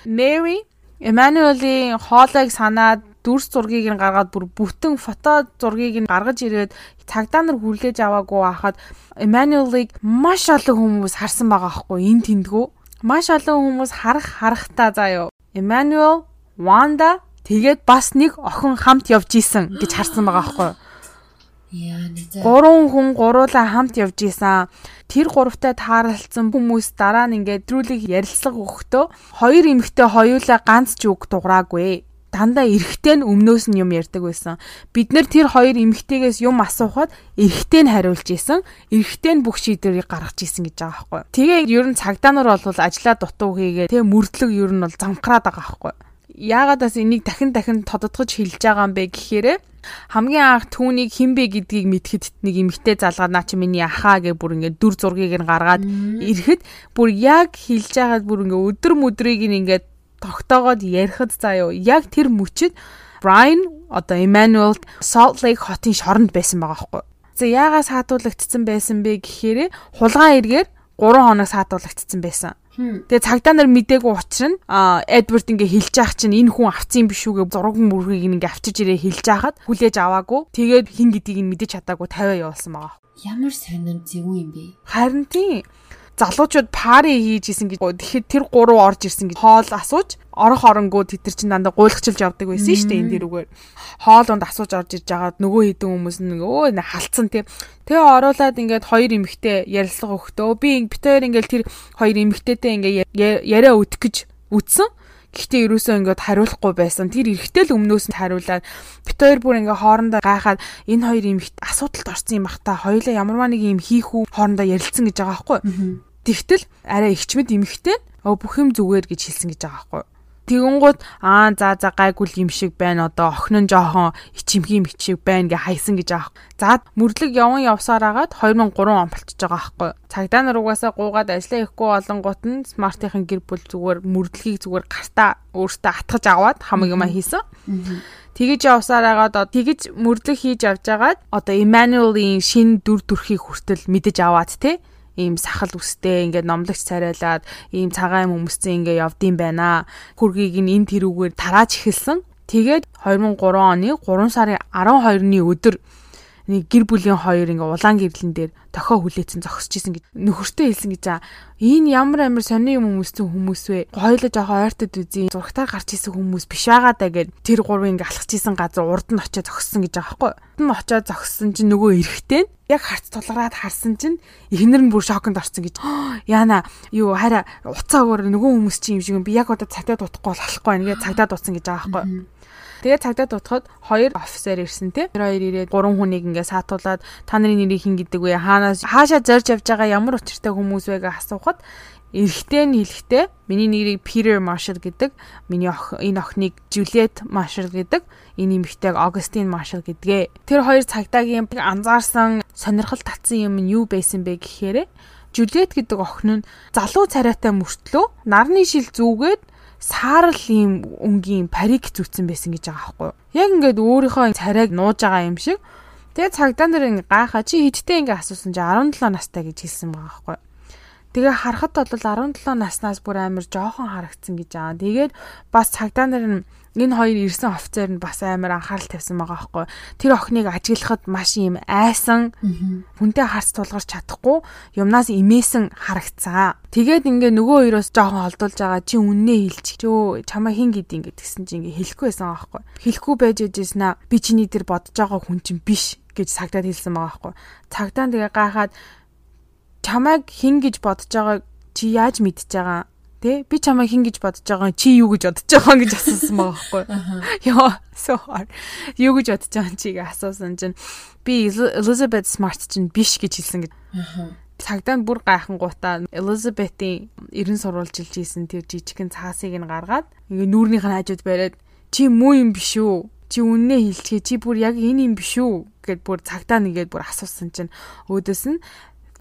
Mary Emmanuel-ийн хоолойг санаад дүрс зургийг нь гаргаад бүр бүтэн фото зургийг нь гаргаж ирээд цагдаа нар хүлээж аваагүй хахад Emmanuel-ыг маш олон хүмүүс харсан байгаа аахгүй энэ тэндгүү. Маш олон хүмүүс харах харахтаа заяо. Emmanuel, Wanda тэгээд бас нэг охин хамт явж исэн гэж харсан байгаа аахгүй. Яа нэг Гурван хүн гуруулаа хамт явж исэн. Тэр гуравтай тааралцсан хүмүүс дараа нь ингээд трүүлийг ярилцлага өгөхдөө хоёр эмэгтэй хоёулаа ганц ч үг дуграагүй дандаа эрэхтэй нь өмнөөс нь юм ярьдаг байсан. Бид нэр тэр хоёр эмэгтэйгээс юм асуухад эрэхтэй нь хариулж исэн. Эрэхтэй нь бүх шийдвэрийг гаргаж исэн гэж байгаа байхгүй. Тэгээ ер нь цагдаа нар бол ажлаа дутуу хийгээ тэг мөрдлөг ер нь бол замхраад байгаа байхгүй. Яагаад бас энийг дахин дахин тодотгож хэлж байгаа юм бэ гэхээр хамгийн анх түүнийг хинбэ гэдгийг мэдхэд нэг эмгтэй залгаад наа чи миний ахаа гэж бүр ингээд дүр зургийг нь гаргаад ирэхэд бүр яг хэлж байгаад бүр ингээд өдөр мөдрийг нь ингээд тогтоогоод ярихад заяо яг тэр мөчөд Brian одоо Emmanuel Salt Lake хотын шоронд байсан байгаа байхгүй. За яагаас хаатуулагдсан байсан бэ гэхээр хулгай эргээр 3 хоног саатуулагдсан байсан. Тэгээ цагдаа нар мдээгүй учраа нь Эдвард ингээ хэлж яах чинь энэ хүн авцсан биш үгээ зураг мөргийг ингээ авчиж ирээ хэлж яхад хүлээж аваагүй. Тэгээд хин гэдгийг нь мэдэж чадаагүй 50 явуулсан байгаа. Ямар сонир зөвүү юм бэ? Харин тийм залуучууд пари хийж исэн гэж. Тэгэхэд тэр гурав орж ирсэн гэж хоол асууж орох оронгоо тэтэр чин дандаа гуйлгчилж явдаг байсан шүү дээ энэ дэрүүгээр. Хоолунд асууж орж иж жагаад нөгөө хідэн хүмүүс нь өө халцсан тий. Тэгээ оруулаад ингээд хоёр эмэгтэй ярилцлага өгтөө. Би битээр ингээд тэр хоёр эмэгтэйтэй ингээд яриа өдөх гэж үтсэн. Гэхдээ ерөөсөө ингээд хариулахгүй байсан. Тэр эрэхтэй л өмнөөс нь хариулаад бит хоёр бүр ингээд хоорондоо гайхаад энэ хоёр эмэгт асуудалд орсон юм бах та хоёулаа ямарваа нэг юм хийх үү хоорондоо ярилцсан гэж байгаа байхгүй. Тэгтэл арай ихчмэд эмхтэй бүх юм зүгээр гэж хэлсэн гэж байгаа байхгүй. Тэгэнгუთ аа за за гайгүй юм шиг байна одоо охин нь жоохон ичимхий мичиг байна гэ хайсан гэж аах. За мөрлөг яван явсаар агаад 2003 он болчихж байгаа байхгүй. Цагдаа нар угаасаа гуугаад ажиллаа ихгүй болонгууд нь смартынхын гэр бүл зүгээр мөрлөгийг зүгээр гартаа өөртөө атгаж аваад хамаг юма хийсэн. Тэгэж явсаар агаад тэгэж мөрлөг хийж авч агаад одоо Emmanuel-ийн шин дүр төрхийг хүртэл мэдэж аваад те ийм сахал үстэй ингээд номлогч царайлаад ийм цагаан хүмүүсцэн ингээд явдсан байна. Хөргийг нь энэ тэрүүгээр тарааж эхэлсэн. Тэгээд 2003 оны 3 сарын 12-ны өдөр нэг гэр бүлийн хоёр ингээ улаан гэрлэн дээр тохио хүлээсэн зогсож исэн гэж нөхөртөө хэлсэн гэж аа энэ ямар амар сони юм хүмүүстэй хүмүүс вэ? Гойлоо жоохон ойртод үзье. Зургатаар гарч исэн хүмүүс биш байгаа даа гэд тэр гурвын ингээ алхаж исэн газар урд нь очиод зогссон гэж байхгүй урд нь очиод зогссон чинь нөгөө эрэхтэй яг харц тулгараад харсан чинь эхнэр нь бүр шоконд орсон гэж. Яана юу хараа уцаа өөр нөгөө хүмүүс чинь юм шиг би яг одоо цагтаа дутахгүй болохгүй байна гэж цагтаа дутсан гэж байгаа байхгүй Тэгээ цагдаа дутахад хоёр офицер ирсэн те. Тэр хоёр ирээд гурван хүнийг ингээ саатуулаад та нарын нэрийг хин гэдэг вэ? Хаанаас хаашаа зорж явж байгаа ямар учиртай хүмүүс вэ гэж асуухад Эрэхтэй нь хэлэхдээ миний нэрийг Peter Marshall гэдэг, миний ох энэ охиныг Juliet Marshall гэдэг, энэ эмэгтэйг Augustine Marshall гэдгээ. Тэр хоёр цагдаагийн анзаарсан сонирхол татсан юм нь юу байсан бэ гэхээр Juliet гэдэг охин нь залуу царайтай мөртлөө нарны шил зүүгээд саарл ийм өнгийн парик зүтсэн байсан гэж байгаа байхгүй юу. Яг ингээд өөрийнхөө царайг нууж байгаа юм шиг. Тэгээ цагдаа нар ингээ гайхаа чи хидтэй ингээ асуусан чи 17 настай гэж хэлсэн байгаа байхгүй юу. Тэгээ харахад бол 17 наснаас бүр амар жоохон харагдсан гэж байгаа. Тэгээд бас цагдаа нар нь энэ хоёр ирсэн офицер нь бас амар анхаарал тавьсан байгаа байхгүй. Тэр охиныг ажиглахад маш юм айсан. Хүнтэй харц тулгарч чадахгүй юмнаас имээсэн харагцсан. Тэгээд ингээ нөгөө хоёроос жоохон холдуулж байгаа чи үннээ хэлчих. Чөө чамаа хин гэдэг ингээ тэгсэн чи ингээ хэлэхгүй байсан байхгүй. Хэлэхгүй байж байжсэн аа би чиний тэр бодож байгаа хүн чинь биш гэж цагдаад хэлсэн байгаа байхгүй. Цагдаа тэгээ гайхаад чамайг хин гэж бодож байгааг чи яаж мэдж байгаа Тэ би чамаа хин гэж бодож байгаа чи юу гэж бодож байгаа гэж асуусан байгаа байхгүй. Йоо so hard. Юу гэж бодож байгаа чиг асуусан чинь би Elizabeth Smart чинь биш гэж хэлсэн гэж. Цагдаа бүр гайхангуудаа Elizabeth-ийн 90 сурвалжилж ийсэн тэр жижигхэн цаасыг нь гаргаад ингээ нүүрнийх нь хажууд бариад чи муу юм биш үү? Чи үннээ хэлчихээ чи бүр яг энэ юм биш үү? гэд бүр цагдаа нэгээд бүр асуусан чинь өөдөөс нь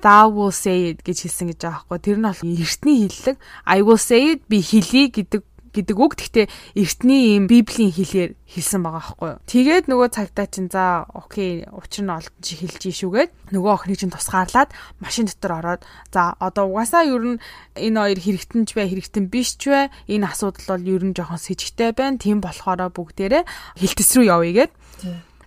thou will say it гэж хэлсэн гэж байгаа байхгүй. Тэр нь бол эртний хэллэг I will say it би хэлье гэдэг гэдэг үг. Гэхдээ эртний юм библийн хэлээр хэлсэн байгаа байхгүй юу. Тэгээд нөгөө цагтаа чинь за окей учир нь олдсон чи хэлж ийшүүгээд нөгөө охиныг чинь тусгаарлаад машин дотор ороод за одоо угаасаа ер нь энэ хоёр хэрэгтэн ч бай хэрэгтэн биш ч бай энэ асуудал бол ер нь жоохон с ิจ гтэй байна. Тийм болохоор бүгдээрээ хилтэс рүү явъя гэд.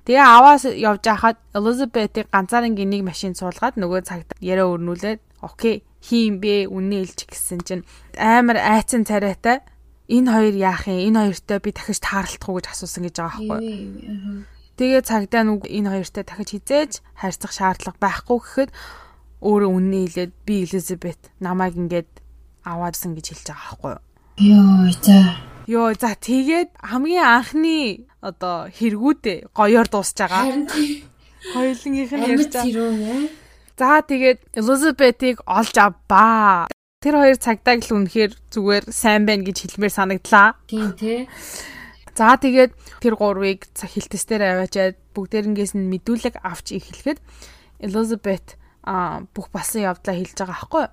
Тэгээ аваас явж хахад Elizabeth-ийг ганцаараа нэг машин суулгаад нөгөө цагт яриа өрнүүлээд окей хийм бэ үнэ хэлж гисэн чинь амар айцсан царайтай энэ хоёр яах юм энэ хоёртой би дахиж таарлах уу гэж асуусан гэж байгаа байхгүй. Тэгээ цагдаа нүг энэ хоёртой дахиж хизээж харьцах шаардлага байхгүй гэхэд өөрөө үнэ хэлээд би Elizabeth намайг ингээд аваадсан гэж хэлж байгаа байхгүй. Йоо за. Йоо за тэгээд хамгийн анхны одоо хэрэгүүдээ гоёор дуусж байгаа. Харин тий. Хоёулынх нь ярьж байгаа. За тэгээд Elizabeth-ийг олж авбаа. Тэр хоёр цагдааг л үнэхээр зүгээр сайн байна гэж хэлмээр санагдлаа. Тийм тий. За тэгээд тэр гурвыг хилтэстээр аваачаад бүгдээрнгээс нь мэдүүлэг авч эхлэхэд Elizabeth а бүх басан явдлаа хэлж байгаа аахгүй.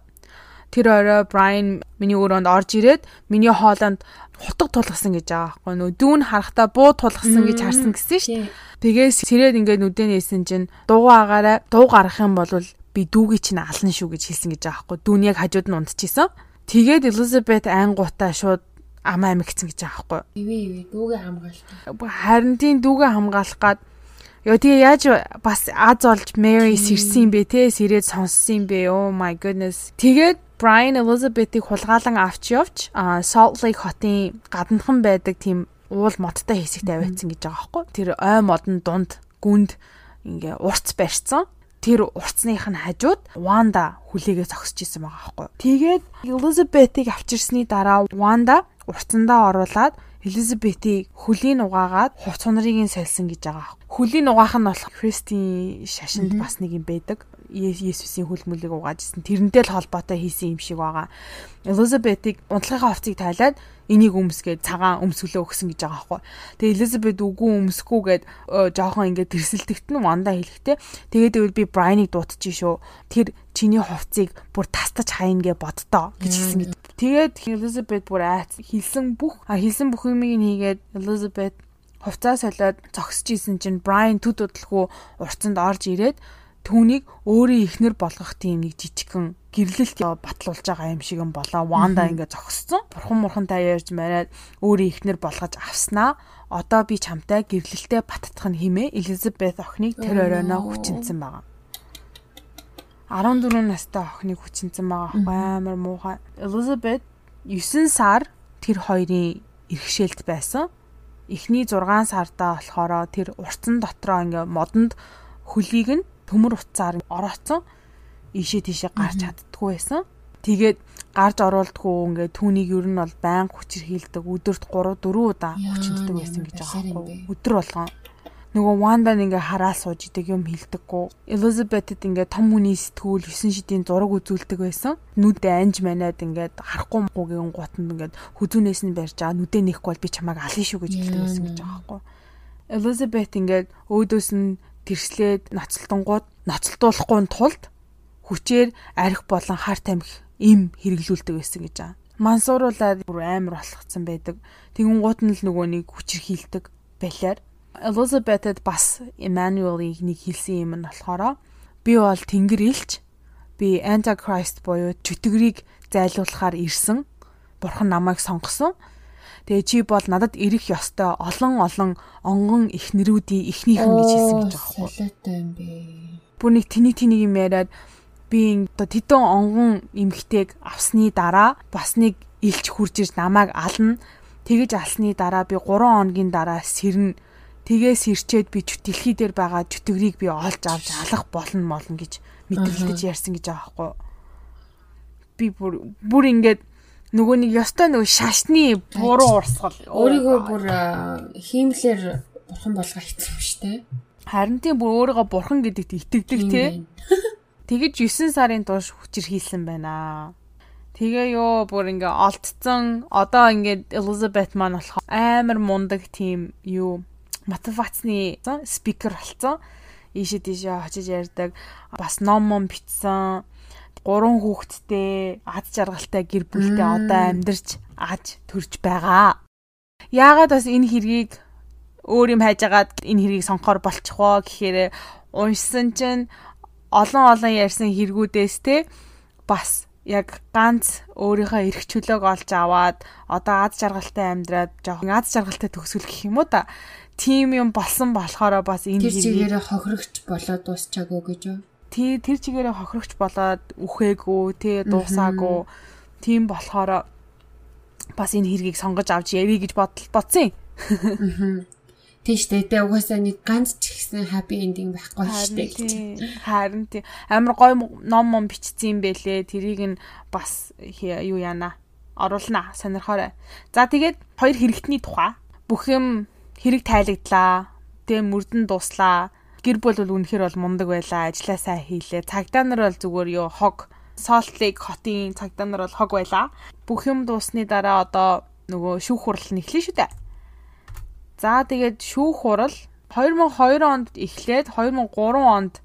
Тэр орой Brian миний өрөөнд орж ирээд миний хоолонд хутаг тулгасан гэж байгаа байхгүй нөө дүүн харахтаа буу тулгасан гэж харсан гэсэн шүү дээ. Тэгээс сэрээд ингээд нүдэн нээсэн чинь дуугүй агаараа дуу гарах юм бол би дүүгийн чинь ална шүү гэж хэлсэн гэж байгаа байхгүй дүүн яг хажууд нь унтчихсан. Тэгээд Elizabeth ангуудаа шууд амаа амигцсан гэж байгаа байхгүй. Ивэ ивэ дүүгээ хамгаалах. Харин тийм дүүгээ хамгаалах гад Яа тэгээ яаж бас аз олж Mary сэрсэн юм бэ те сэрээд сонссон юм бэ oh my goodness тэгээд Brian Elizabeth-ийг хулгаалan авч явж Salt Lake хотын гаднахан байдаг тийм уул модтой хэсэгт аваадсан гэж байгаа байхгүй. Тэр ой модон дунд гүнд ингээ урц барьцсан. Тэр урцных нь хажууд Wanda хүлээгээ зогсож исэн байгаа байхгүй. Тэгээд Elizabeth-ийг авчирсны дараа Wanda урцандаа оруулаад Элизабетийг хөлийн угаагаад хувц хунрыг нь сольсон гэж байгаа. Хөлийн угаах нь болох Кристийн шашинд бас нэг юм байдаг. Есүсийн хөл мөлийг угаажсэн. Тэрнтэй л холбоотой хийсэн юм шиг байгаа. Элизабетийг унтлагынхаа хувцыг тайлаад энийг өмсгээд цагаан өмсгөлөө өгсөн гэж байгаа байхгүй. Тэгээ Элизабет үгүй өмсгүйгээд жоохон ингээд тэрсэлтэгт нь ванда хэлэхтэй. Тэгээд тэгвэл би Брайныг дуутчих шүү. Тэр чиний хувцыг бүр тастаж хайна гэ бодтоо гэж хэлсэн гэж. Тэгээд Элизабет бүр айц хэлсэн бүх хэлсэн бүх юмыг хийгээд Элизабет хувцаа солиод зогсож исэн чинь Брайан төд удалгүй урцанд орж ирээд түүнийг өөрийн ихнэр болгох тийм нэг жижигхэн гэрлэлт батлуулж байгаа юм шиг юм болоо. Ванда ингээ зогссон. Бурхан мурхантай ярьж мараад өөрийн ихнэр болгож авснаа. Одоо би чамтай гэрлэлтэд баттах нь химээ Элизабет охиныг тэр оройноо хүчинсэн байгаа. 14 настай охиныг хүчинсэн байгаа амар муухай. Элизабет 9 сар тэр хоёрын иргэшээлт байсан. Эхний 6 сардаа болохоор тэр урцсан дотроо ингээ модонд хөлийг нь төмөр утсаар орооцсон ийшээ тийшээ гарч чаддгүй байсан. Тэгээд гарч оруулдаггүй ингээд түүнийг ер нь бол байн хүчрхийлдэг өдөрт 3 4 удаа хүчинтдэг байсан гэж байгаа байхгүй өдөр болгон нөгөө Вандад ингээ хараа сууж идэг юм хилдэггүй. Elizabeth-д ингээ том хүний сэтгүүл 9 шидийн зураг үзүүлдэг байсан. Нүдэ анж манад ингээ харахгүй мгуугийн гутанд ингээ хүзүүнээс нь барьж байгаа нүдэ нэхгүй бол би чамайг алын шүү гэж хэлдэг байсан гэж байгаа байхгүй. Elizabeth ингээ өөдөөс нь тэрслээд ноцолтонгууд ноцолтуулахгүй тулд хүчээр арх болон хар тамхи им хэрэглүүлдэг байсан гэж байгаа. Мансууруулаад бүр амар болгоцсон байдаг. Тэгүн гут нь л нөгөө нэг хүчрхийлдэг байлаар Elizabeth-д бас Emmanuel-ийг нэг хэлсэн юм нь болохоор би бол Тэнгэр илч би Antichrist буюу чөтгөрийг зайлуулахаар ирсэн. Бурхан намайг сонгосон. Тэгээ чи бол надад ирэх ёстой олон олон онгон ихнэрүүдийн ихнийхэн гэж хэлсэн гэж байгаа байхгүй. Солиотой юм бэ. Бүр нэг тэний тэнийг юм яриад би одоо тэдэн онгон эмгтэйг авсны дараа бас нэг илч хурж ирж намайг ална. Тэгэж алсны дараа би 3 хоногийн дараа сэрнэ. Тэгээс ирчээд би дэлхий дээр байгаа чөтгөрийг би олж авч алах болно молно гэж мэдрэлдэж ярьсан гэж байгаа байхгүй. Би бүр бүр ингээд нөгөө нэг ёстой нөгөө шашны буруу урсгал. Өөрийгөө бүр хиймлэр бурхан болгоо хийсэн юм штэ. Харин тийм бүр өөрийгөө бурхан гэдэгт итгэдэг тий. Тэгэж 9 сарын турш хүчээр хийсэн байна. Тэгээ ёо бүр ингээ олдцсон. Одоо ингээ Elizabeth маань болох амар мундаг тийм юу мотивацны спикер болсон. Ийшээ тийшээ очиж ярьдаг. Бас ном ном бичсэн. Гурван хүүхэдтэй, аз жаргалтай гэр бүлтэй одоо амьдарч аж төрж байгаа. Яагаад бас энэ хэргийг өөр юм хайжгаад энэ хэргийг сонгохоор болчих воо гэхээр уншсан чинь олон олон ярьсан хэрэгүүдээс те бас яг ганц өөрийнхөө эрх чөлөөг олж аваад одоо аз жаргалтай амьдраад жоохон аз жаргалтай төгсгөл гэх юм уу та? Тийм юм болсон болохоор бас энэ чигээрээ хохирогч болоод дуусчаагүй гэж юу тий тэр чигээрээ хохирогч болоод үхээгүй тий дуусаагүй тийм болохоор бас энэ хэргийг сонгож авч ярий гэж бодсон юм Тийм шүү дээ. Угаасаа нэг ганц ч ихсэн happy ending байхгүй шүү дээ. Харин тийм. Амар гой ном ном бичсэн юм бэлээ. Тэрийг нь бас юу яана оруулна сонирхоорой. За тэгээд хоёр хэрэгтний тухай бүх юм хэрэг тайлагдлаа. Тэгээ мөрдөн дуслаа. Гэр бүл бол үнэхээр бол мундаг байлаа. Ажлаа сайн хийлээ. Цагдаа нар бол зүгээр юу хог Salt Lake хотын цагдаа нар бол хог байлаа. Бүх юм дуусны дараа одоо нөгөө шүүх хурал нэхлээ шүү дээ. За тэгээд шүүх хурал 2002 онд эхлээд 2003 онд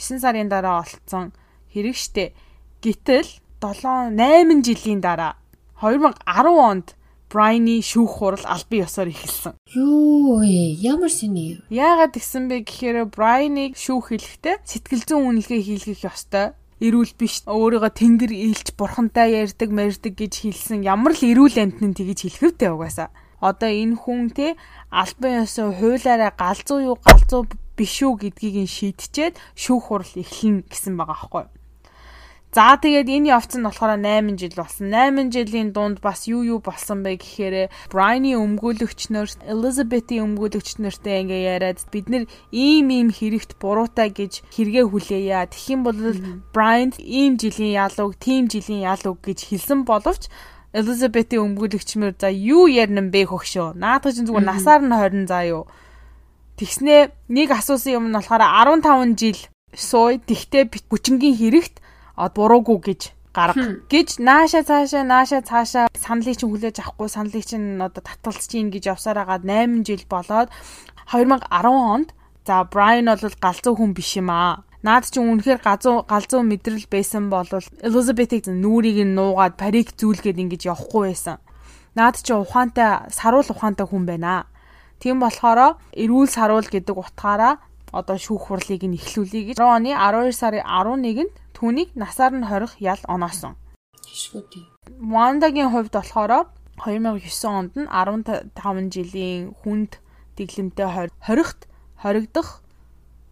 9 сарын дараа олцсон хэрэг штэ. Гэтэл 7 8 жилийн дараа 2010 онд Брайны шүүх хурал албан ёсоор эхэлсэн. Юу ээ, ямар сони? Яагаад гисэн бэ гэхээр Брайныг шүүх хэлэхдээ сэтгэл зүйн үнэлгээ хийлгэх ёстой. Эрүүл биш өөрийгөө тэнгэр ийлж бурхантай ярьдаг, мэрдэг гэж хэлсэн ямар л эрүүл амьтны тэгж хэлэхвтэй угаасаа одоо энэ хүн те албан ёсоо хуулаараа галзуу юу галзуу биш үү гэдгийг нь шийдчихэд шүүх хурал эхлэнэ гэсэн байгаа аахгүй. За тэгээд энэ явц нь болохоор 8 жил болсон. 8 жилийн дунд бас юу юу болсон бэ гэхээр Брайны өмгөөлөгч нар, Elizabeth-ийн өмгөөлөгч нартай ингээ яриад бид нэр ийм ийм хэрэгт буруутай гэж хэрэгэ хүлээе. Юм бол Брайнд ийм жилийн ялууг, тийм жилийн ялууг гэж хэлсэн боловч Элизабетийн өмгөөлөгчмөр за юу ярина бэ хөгшөө. Наадах чинь зүгээр насаар нь 20 заа юу. Тэгснээ нэг асуусан юм нь болохоор 15 жил сууй тэгтээ бүчингийн хэрэгт буруугүй гэж гарга гэж нааша цаашаа нааша цаашаа саналыг чинь хүлээж авахгүй саналыг чинь одоо татгалж чинь гэж явсаар хагаад 8 жил болоод 2010 онд за Брайан бол галзуу хүн биш юм аа Наад чи үнэхээр газуу галзуу мэдрэл байсан бол Elizabeth-ийг нүрийг нь нуугаад парик зүүлгээд ингэж явахгүй байсан. Наад чи ухаантай саруул ухаантай хүн байна. Тийм болохоор эрүүл саруул гэдэг утгаараа одоо шүүх хурлыг нь эхлүүлье гэж 10 оны 12 сарын 11-нд түүнийг насаар нь хорих ял оноосон. Тэшгүүдий. Wandaгийн хувьд болохоор 2009 онд нь 15 жилийн хүнд дэглэмтэй хоригт хоригдох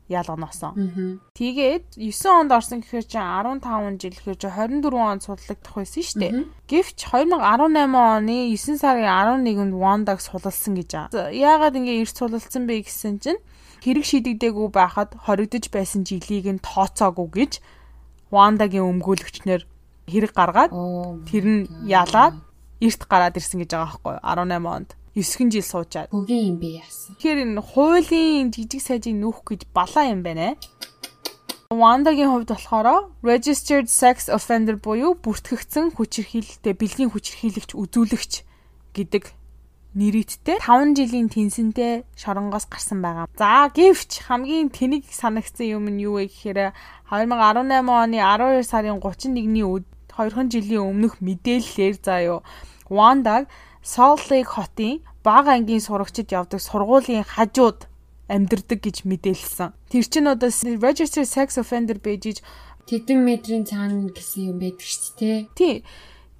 ял оноосон. Тэгээд 9 онд орсон гэхээр чи 15 жил гэхээр чи 24 онд судлагдах байсан шүү дээ. Гэвч 2018 оны 9 сарын 11-нд Wandag сулалсан гэж аа. Яагаад ингэ эрт сулалсан бэ гэсэн чинь хэрэг шийдэгдээгүй байхад хоригдож байсан жилийг нь тооцоогүй гэж Wandaгийн өмгөөлөгчнөр хэрэг гаргаад тэр нь ялаад эрт гараад ирсэн гэж байгаа байхгүй 18 онд. 9 жил суучаад. Хөгийн юм би яасан. Тэгэхээр энэ хуулийн жижиг сайжийг нүүх гэж балаа юм байна. Wandaгийн хувьд болохоор registered sex offender буюу бүртгэгдсэн хүчирхийлэлтэй бэлгийн хүчирхийлэгч үзүүлэгч гэдэг нэрийдтэй 5 жилийн тэнцэнтэй шоронгоос гарсан байгаа. За гэвч хамгийн тэнэг санагдсан юм нь юу вэ гэхээр 2018 оны 12 сарын 31-ний өд 2 жилийн өмнөх мэдээллээр юу Wandag Salt Lake хотын бага ангийн сурагчид явдаг сургуулийн хажууд амьдардаг гэж мэдээлсэн. Тэр чинь одоо registered sex offender пэйжиж тэдэн метрийн цаана гэсэн юм байдаг шүү дээ. Тий.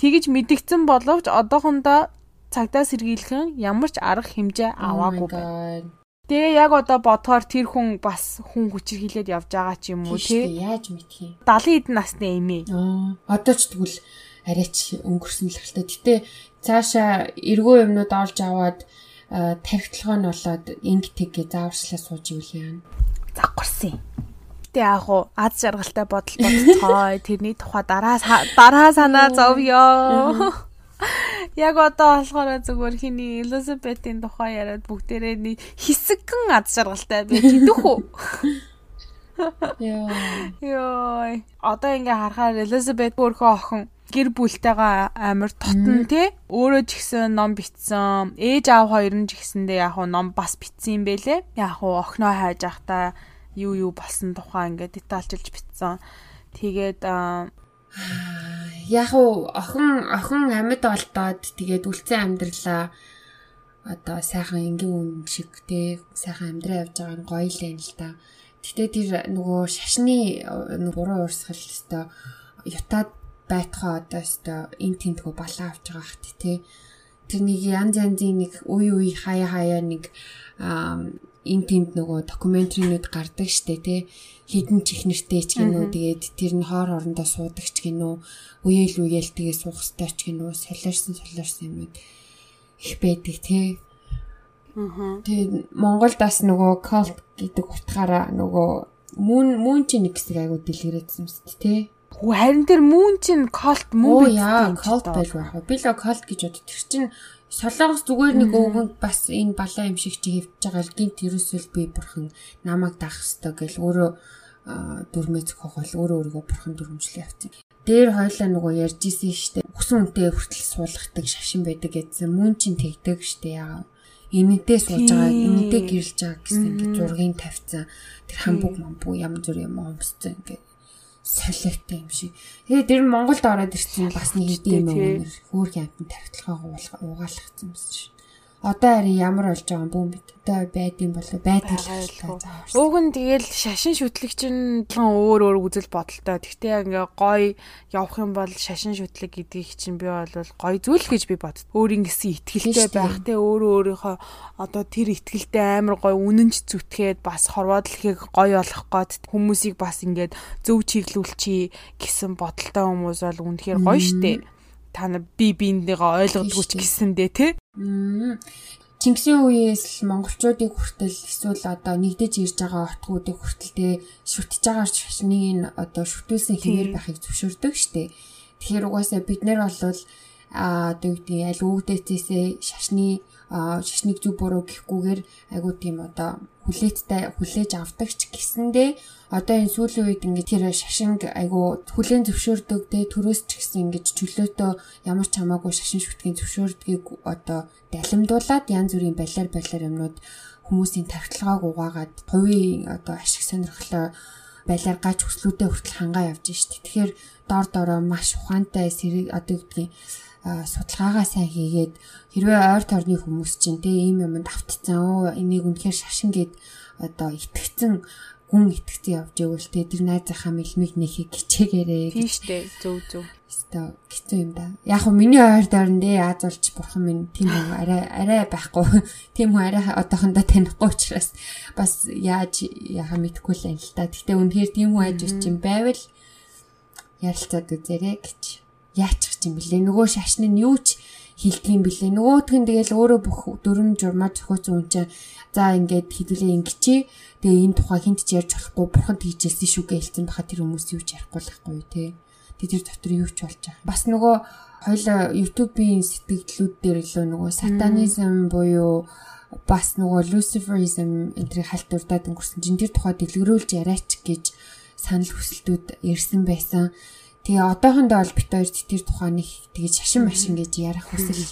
Тэгэж мэдгдсэн боловч одоохондоо цагдаа сэргийлхэн ямар ч арга хэмжээ oh аваагүй байна. Тэгээ яг одоо бодохоор тэр хүн бас хүн хүчээр хилээд явж байгаа ч юм уу тий. Яаж мэдхий? 70 эд насны эмээ. Аа. Одоо ч тэгвэл арайч өнгөрсөн л хэлтэй. Гэтэ цаашаа эргүү юмнууд олж аваад тархитлогоо нь болоод инг тэггээ зааварчлаа сууж ивэл яана. Загварсан. Гэтэ яг уу аз жаргалтай бодол бодцгоо тэрний тухай дараа дараа санаа зовё. Яг одоо болохоор зүгээр хиний Элизабетийн тухай яриад бүгдээрээ хэсэгэн аз жаргалтай байж идэх үү? Йоо. Йоо. Одоо ингээ харахаар Элизабет өөрхөө охин гэр бүлтэйгээ амар тотон тий өөрөө ч ихсэн ном бичсэн ээж аав хоёр нь ч ихсэндээ яг хуу ном бас бичсэн юм бэлээ яг хуу охиноо хайж ахта юу юу болсон тухай ингээд детальчилж бичсэн тэгээд яг уу охин охин амьд олдоод тэгээд үлцэн амьдралаа одоо сайхан энгийн үн шиг те сайхан амьдраа явж байгаа нь гоё л юм л та. Гэтэ тэр нөгөө шашны буруу уурсгал өстой ютад байтхаа одоо өстой эн тентгөө балаа авч байгаа хт те. Тэр нэг янз янзын нэг үе үе хаяа хаяа нэг эн тент нөгөө докюментаринууд гардаг штэ те хідэн чихнэртэй ч гинүү тэгээд тэр нь хоор орондоо суудаг ч гинүү үеэл үеэл тэгээ суух хэрэгтэй ч гинүү солиорсон солиорсон юм их байдаг те. Тэгээд Монголд бас нөгөө cult гэдэг утгаараа нөгөө мөн мөн чи нэг хэсэг айгуу дэлгэрээдсэн мэт тий. Хүү харин тэр мөн чин cult мөн бид яа cult байж байгаа. Би л cult гэж боддог. Тэр чин солонгос зүгээр нэг өвгөнд бас энэ балаа юм шиг чи хэвж байгаа л гинт ерөөсөл би бурхан намайг даах хэвээр гэл өөрөө дүрмээ зөхөх бол өөрөө өөрийгөө бурхан дүрмжлээ явцсан. Дээр хойлоо нөгөө ярьж исэн штэ. Өсөн үнтэй хүртэл суулгадаг шашин байдаг гэсэн. Мөн чин тэгдэг штэ яа энэдээ сууж байгаа энэдээ гэрэлж байгаа гэсэн ингээд зургийг тавьсан тэр хамбуг мамбуу ям зүр юм өмссөн ингээд солиотой юм шиг. Тэгээд тэр нь Монголд ороод ирсэн бас нэг хэдийн юм хөөрхөн амтан тавталгаа угаалгацсан юм шиг одоо ари ямар болж байгаа юм бит. Одоо байдсан болоо байдал. Уг нь тэгэл шашин шүтлэг чинь өөр өөр үзэл бодолтой. Гэхдээ ингээ гой явах юм бол шашин шүтлэг гэдгийг чинь би бол гой зүйл гэж би бодд. Өөр ингэсэн ихтгэлтэй байх те өөрөө өөрийнхөө одоо тэр ихтгэлтэй амар гой үнэнч зүтгээд бас хорвоод лхийг гой олох гээд хүмүүсийг бас ингээд зөв чиглүүлчихье гэсэн бодолтой хүмүүс бол үнэхээр гоё штэ та нар би биендээ ойлгодгүй ч гэсэндээ тий. Чингисийн үеэс л монголчуудыг хүртэл эсвэл одоо нэгдэж ирж байгаа отгуудыг хүртэлтэй шүтж байгаа шашныг одоо шүтүүлсэн хэвээр байхыг зөвшөөрдөг штеп. Тэгэхээр угаасаа бид нар бол а одоо юу гэдэг аль өвдөцөөсөө шашны шашныг зүг буруу гэхгүйгээр айгуу тийм одоо хүлээттэй хүлээж авдаг ч гэсэндээ одоо энэ сүүлийн үед ингээд тэр шашинг айгуу хүлээн зөвшөөрдөг те төрөөс ч гэсэн ингээд чөлөөтөө ямар ч хамаагүй шашин шүтгийн зөвшөөрдгийг одоо далимдуулаад янз бүрийн балиар балиар юмнууд хүмүүсийн тархилгааг угаагаад хувийн одоо ашиг сонирхлоо балиар гач хүслүүдээ хүртэл хангаа явж штэ. Тэгэхээр дор дороо маш ухаантай сэрэг одоо гэдгийг судалгаагаа сайн хийгээд хэрвээ ойр тойрны хүмүүс чинь те ийм юмд автцсан оо энийг үнэхээр шашин гээд одоо итгэцэн хүн итгэцэн явж өгвөл те тэр найзынхаа мэлмиг нэхийг хичээгээрээ тийм штэ зөв зөв өстой хэцүү юм да. Яг хөө миний ойр дорн дээ Аз улч бурхан минь тийм хүн арай арай байхгүй. Тийм хүн арай одоохондоо танихгүй учраас бас яаж яхаа мэдэхгүй л юм л та. Гэтэ үнэхээр тийм хүн айж ирчих юм байвал ярилцаад үзээрэй гэж яачих юм бэлээ. Нөгөө шашны нь юу ч хилдгийм бэлээ. Нөгөөх нь тэгэл өөрөө бүх дөрөм журмаа зохиоцсон хүн чинь за ингээд хэдүүлээ ингэчээ. Тэгээ энэ тухай хинт ч ярьж болохгүй бурхан тийжэлсэн шүү гэж хэлсэн баха тэр хүмүүс юу ч ярихгүй л байхгүй тий. Тэг тэр дотор юу ч болж байгаа. Бас нөгөө хоёлаа YouTube-ийн сэтгэгдлүүд дээр илүү нөгөө сатанизм буюу бас нөгөө Luciferism энтрийг хальт урдаад өнгөрсөн чинь тэр тухай дэлгэрүүлж яриач гэж санал хүсэлтүүд ирсэн байсан. Тэгээ одоохондоо бол бит хоёр тэр тухайн нэг тэгээ шашин машин гэж ярих хүсэл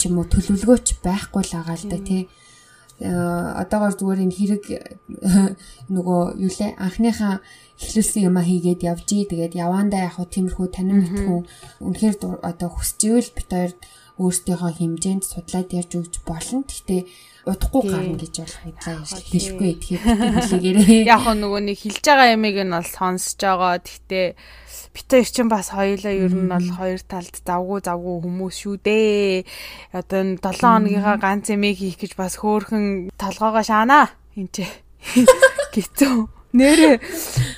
ч юм уу төлөвлөгөөч байхгүй л байгаа л да тий. Э, одоогоор зүгээр энэ хэрэг нөгөө юу лээ анхныхаа эхлүүлсэн юмаа хийгээд явжий. Тэгээд явандаа яг хөө тиймэрхүү танин мэдхүү үнэхээр одоо хүсэж ивэл бит хоёр өөрсдийнхөө хэмжээнд судлаад ярьж өгч болно. Гэхдээ удахгүй гарна гэж бол худлаа хэлэхгүй. Хэлээгээрээ. Яг нөгөө нэг хэлж байгаа ямиг нь бол сонсож байгаа. Гэхдээ бит хоёр чинь бас хоёулаа ер нь бол хоёр талд завгүй завгүй хүмүүс шүү дээ. Одоо энэ 7 хоногийнхаа ганц эмийг хийх гэж бас хөөхөн толгоогоо шаанаа. Энд чи гिचүү. Нэрээ.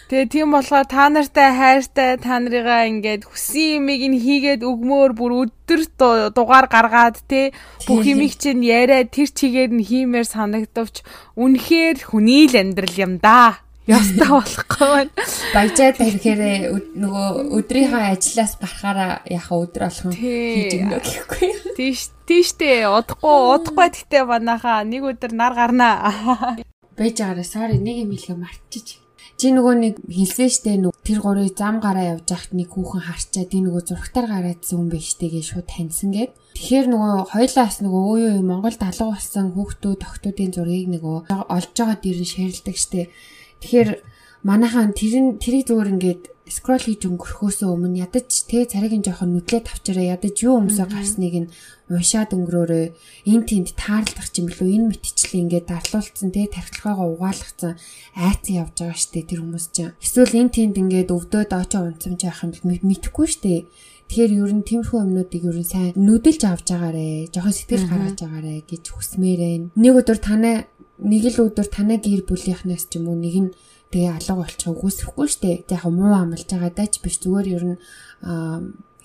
Тэгээ тийм болохоор та нартай хайртай та нарыгаа ингээд хүссэн юмыг нь хийгээд өгмөөр бүр өдөр дугаар гаргаад те бүх юмыг чинь яриа тэр чигээр нь хиймээр санагдавч үнэхээр хүний л амьдрал юм да Ястаа болохгүй байна. Баяжаад ирэхээр нөгөө өдрийнхөө ажлаас гарахаараа яхаа өдөр болгон хийж өгнө гэхгүй. Тийш тийштэй удахгүй удахгүй гэхдээ манайхаа нэг өдөр нар гарнаа. Бэж байгаараа sorry нэг юм хэлгээ мартчих. Чи нөгөө нэг хэлсэн штэ нүг тэр гурыг зам гараа явж байхад нэг хүүхэн харчаад энэ нөгөө зургатаар гараадсан хүн биш тэгээ шууд таньсан гэд. Тэгэхээр нөгөө хоёлаас нөгөө өө юу Монгол далуу болсон хүүхдүүд тогтуудын зургийг нөгөө олж байгаа дэр нь шеэрлдэг штэ. Тэгэхээр манайхан тэр тэрийг зүгээр ингээд скрол хийж өнгөрөхөөсөө өмнө ядаж тэ цариг нь жоохон нүдлээ тавчаараа ядаж юу өмсөө гарсныг нь уншаад өнгөрөөрөө энэ тэнд таарлах юм билүү. Энэ мэтчлээ ингээд дарлуулсан тэ тархилгаагаа угаалгацсан айцсан явж байгаа штэ тэр хүмүүс чинь. Эсвэл энэ тэнд ингээд өвдөөд очоо унцсан жаах юм мэдэхгүй штэ. Тэгэхээр ер нь тиймэрхүү юмнуудыг ер нь сайн нүдэлж авч байгаарэ. Жоохон сэтгэл гаргаж байгаарэ гэж хүсмээрэн. Нэг өдөр танай нэг л өдөр танай гэр бүлийнхнээс ч юм уу нэг нь тэгээ алга болчих үгүйсэхгүй штэ. Тэг яг муу амлаж байгаа даач биш зүгээр ер нь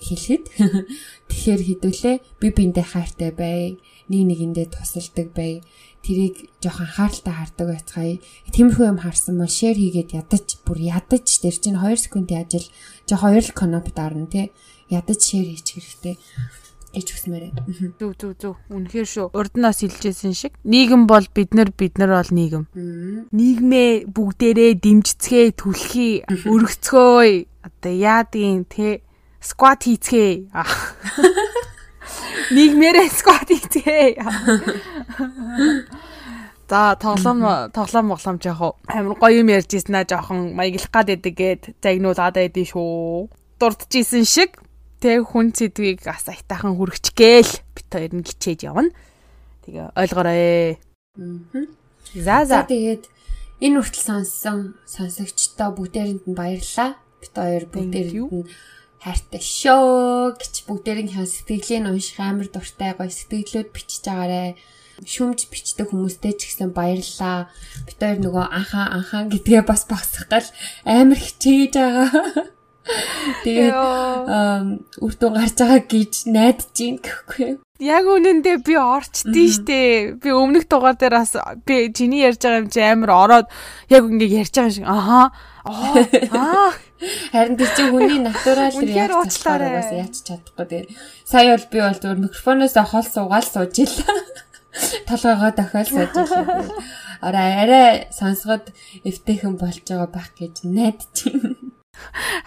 хэлэхэд тэгэхээр хідүүлээ би биэндээ хайртай бай. Нэг нэгэндээ тусалдаг бай. Тэрийг жоохон анхааралтай хардаг байцгаая. Тиймэрхүү юм харсан бол шеэр хийгээд ядаж бүр ядаж тэр чинь 2 секундын ажил жоохон хоёр коноп дарна тий. Ядаж шеэр хийчих хэрэгтэй гэж хүсмээрээ. Зүг зүг зүг. Үнэхээр шүү. Урд нь бас хэлжсэн шиг нийгэм бол бид нар бид нар бол нийгэм. Нийгмээ бүгдээрээ дэмжицгээ түлхий өргөцгөөй. Одоо яадгийн те скват хийцгээ. Нийгмээрээ скват хийцгээ. За тоглоом тоглоом моглоом жоох амар гоё юм ярьж ийснэ жоохон маяглах гад байдаг гээд загнуулаад байдیں۔ шүү. Дурдчихсэн шиг Тэ хүн сэдвийг бас айтаахан хүрчихгээл бит хоёр нь гिचээж явна. Тэгээ ойлгоорой. За за. Тэгээд энэ хүртэл сонссон сонсогчдоо бүгдээрэнд нь баярлалаа. Бит хоёр бүгдээрэнд нь хайртай шөө гэж бүгдээрийн сэтгэлийн унших амар дуртай гоё сэтгэлүүд бичиж байгаарэ шүмж бичдэг хүмүүстэй ч гэсэн баярлаа. Бид хоёр нөгөө анхаа анхаа гэдгээ бас багсах гал амар хичээж байгаа. Тэгээд үр дүн гарч байгаа гэж найдаж гин гэхгүй. Яг үнэндээ би орчдээ штэ. Би өмнөх дугаар дээр бас би чиний ярьж байгаа юм чи амар ороод яг ингэ ярьж байгаа шиг ааа аа Харин тэр чинь хүний натурал реакц бас яаж чадахгүй тэгээ. Сая бол би бол зөвхөн микрофоноос хол суугаал сууж илаа. Толгоогоо дахиад сууж илаа. Араа арай сонсоход эвтэйхэн болж байгаа байх гэж найдаж байна.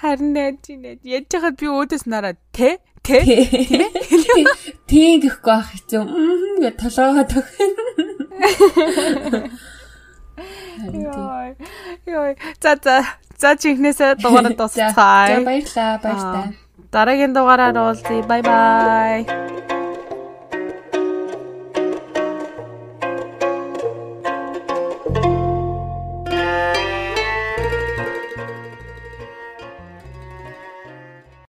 Харин найж нэ. Яж хахад би өөдөөс нараад тэ тэ тийм гэхгүй ах хэцүү. Гэ толгоогоо тох. Йой. За за. За чихнээсээ дугаараа дуусцгаая. За баярлаа. Баярлалаа. Дараагийн дугаараар уулзъя. Бай бай.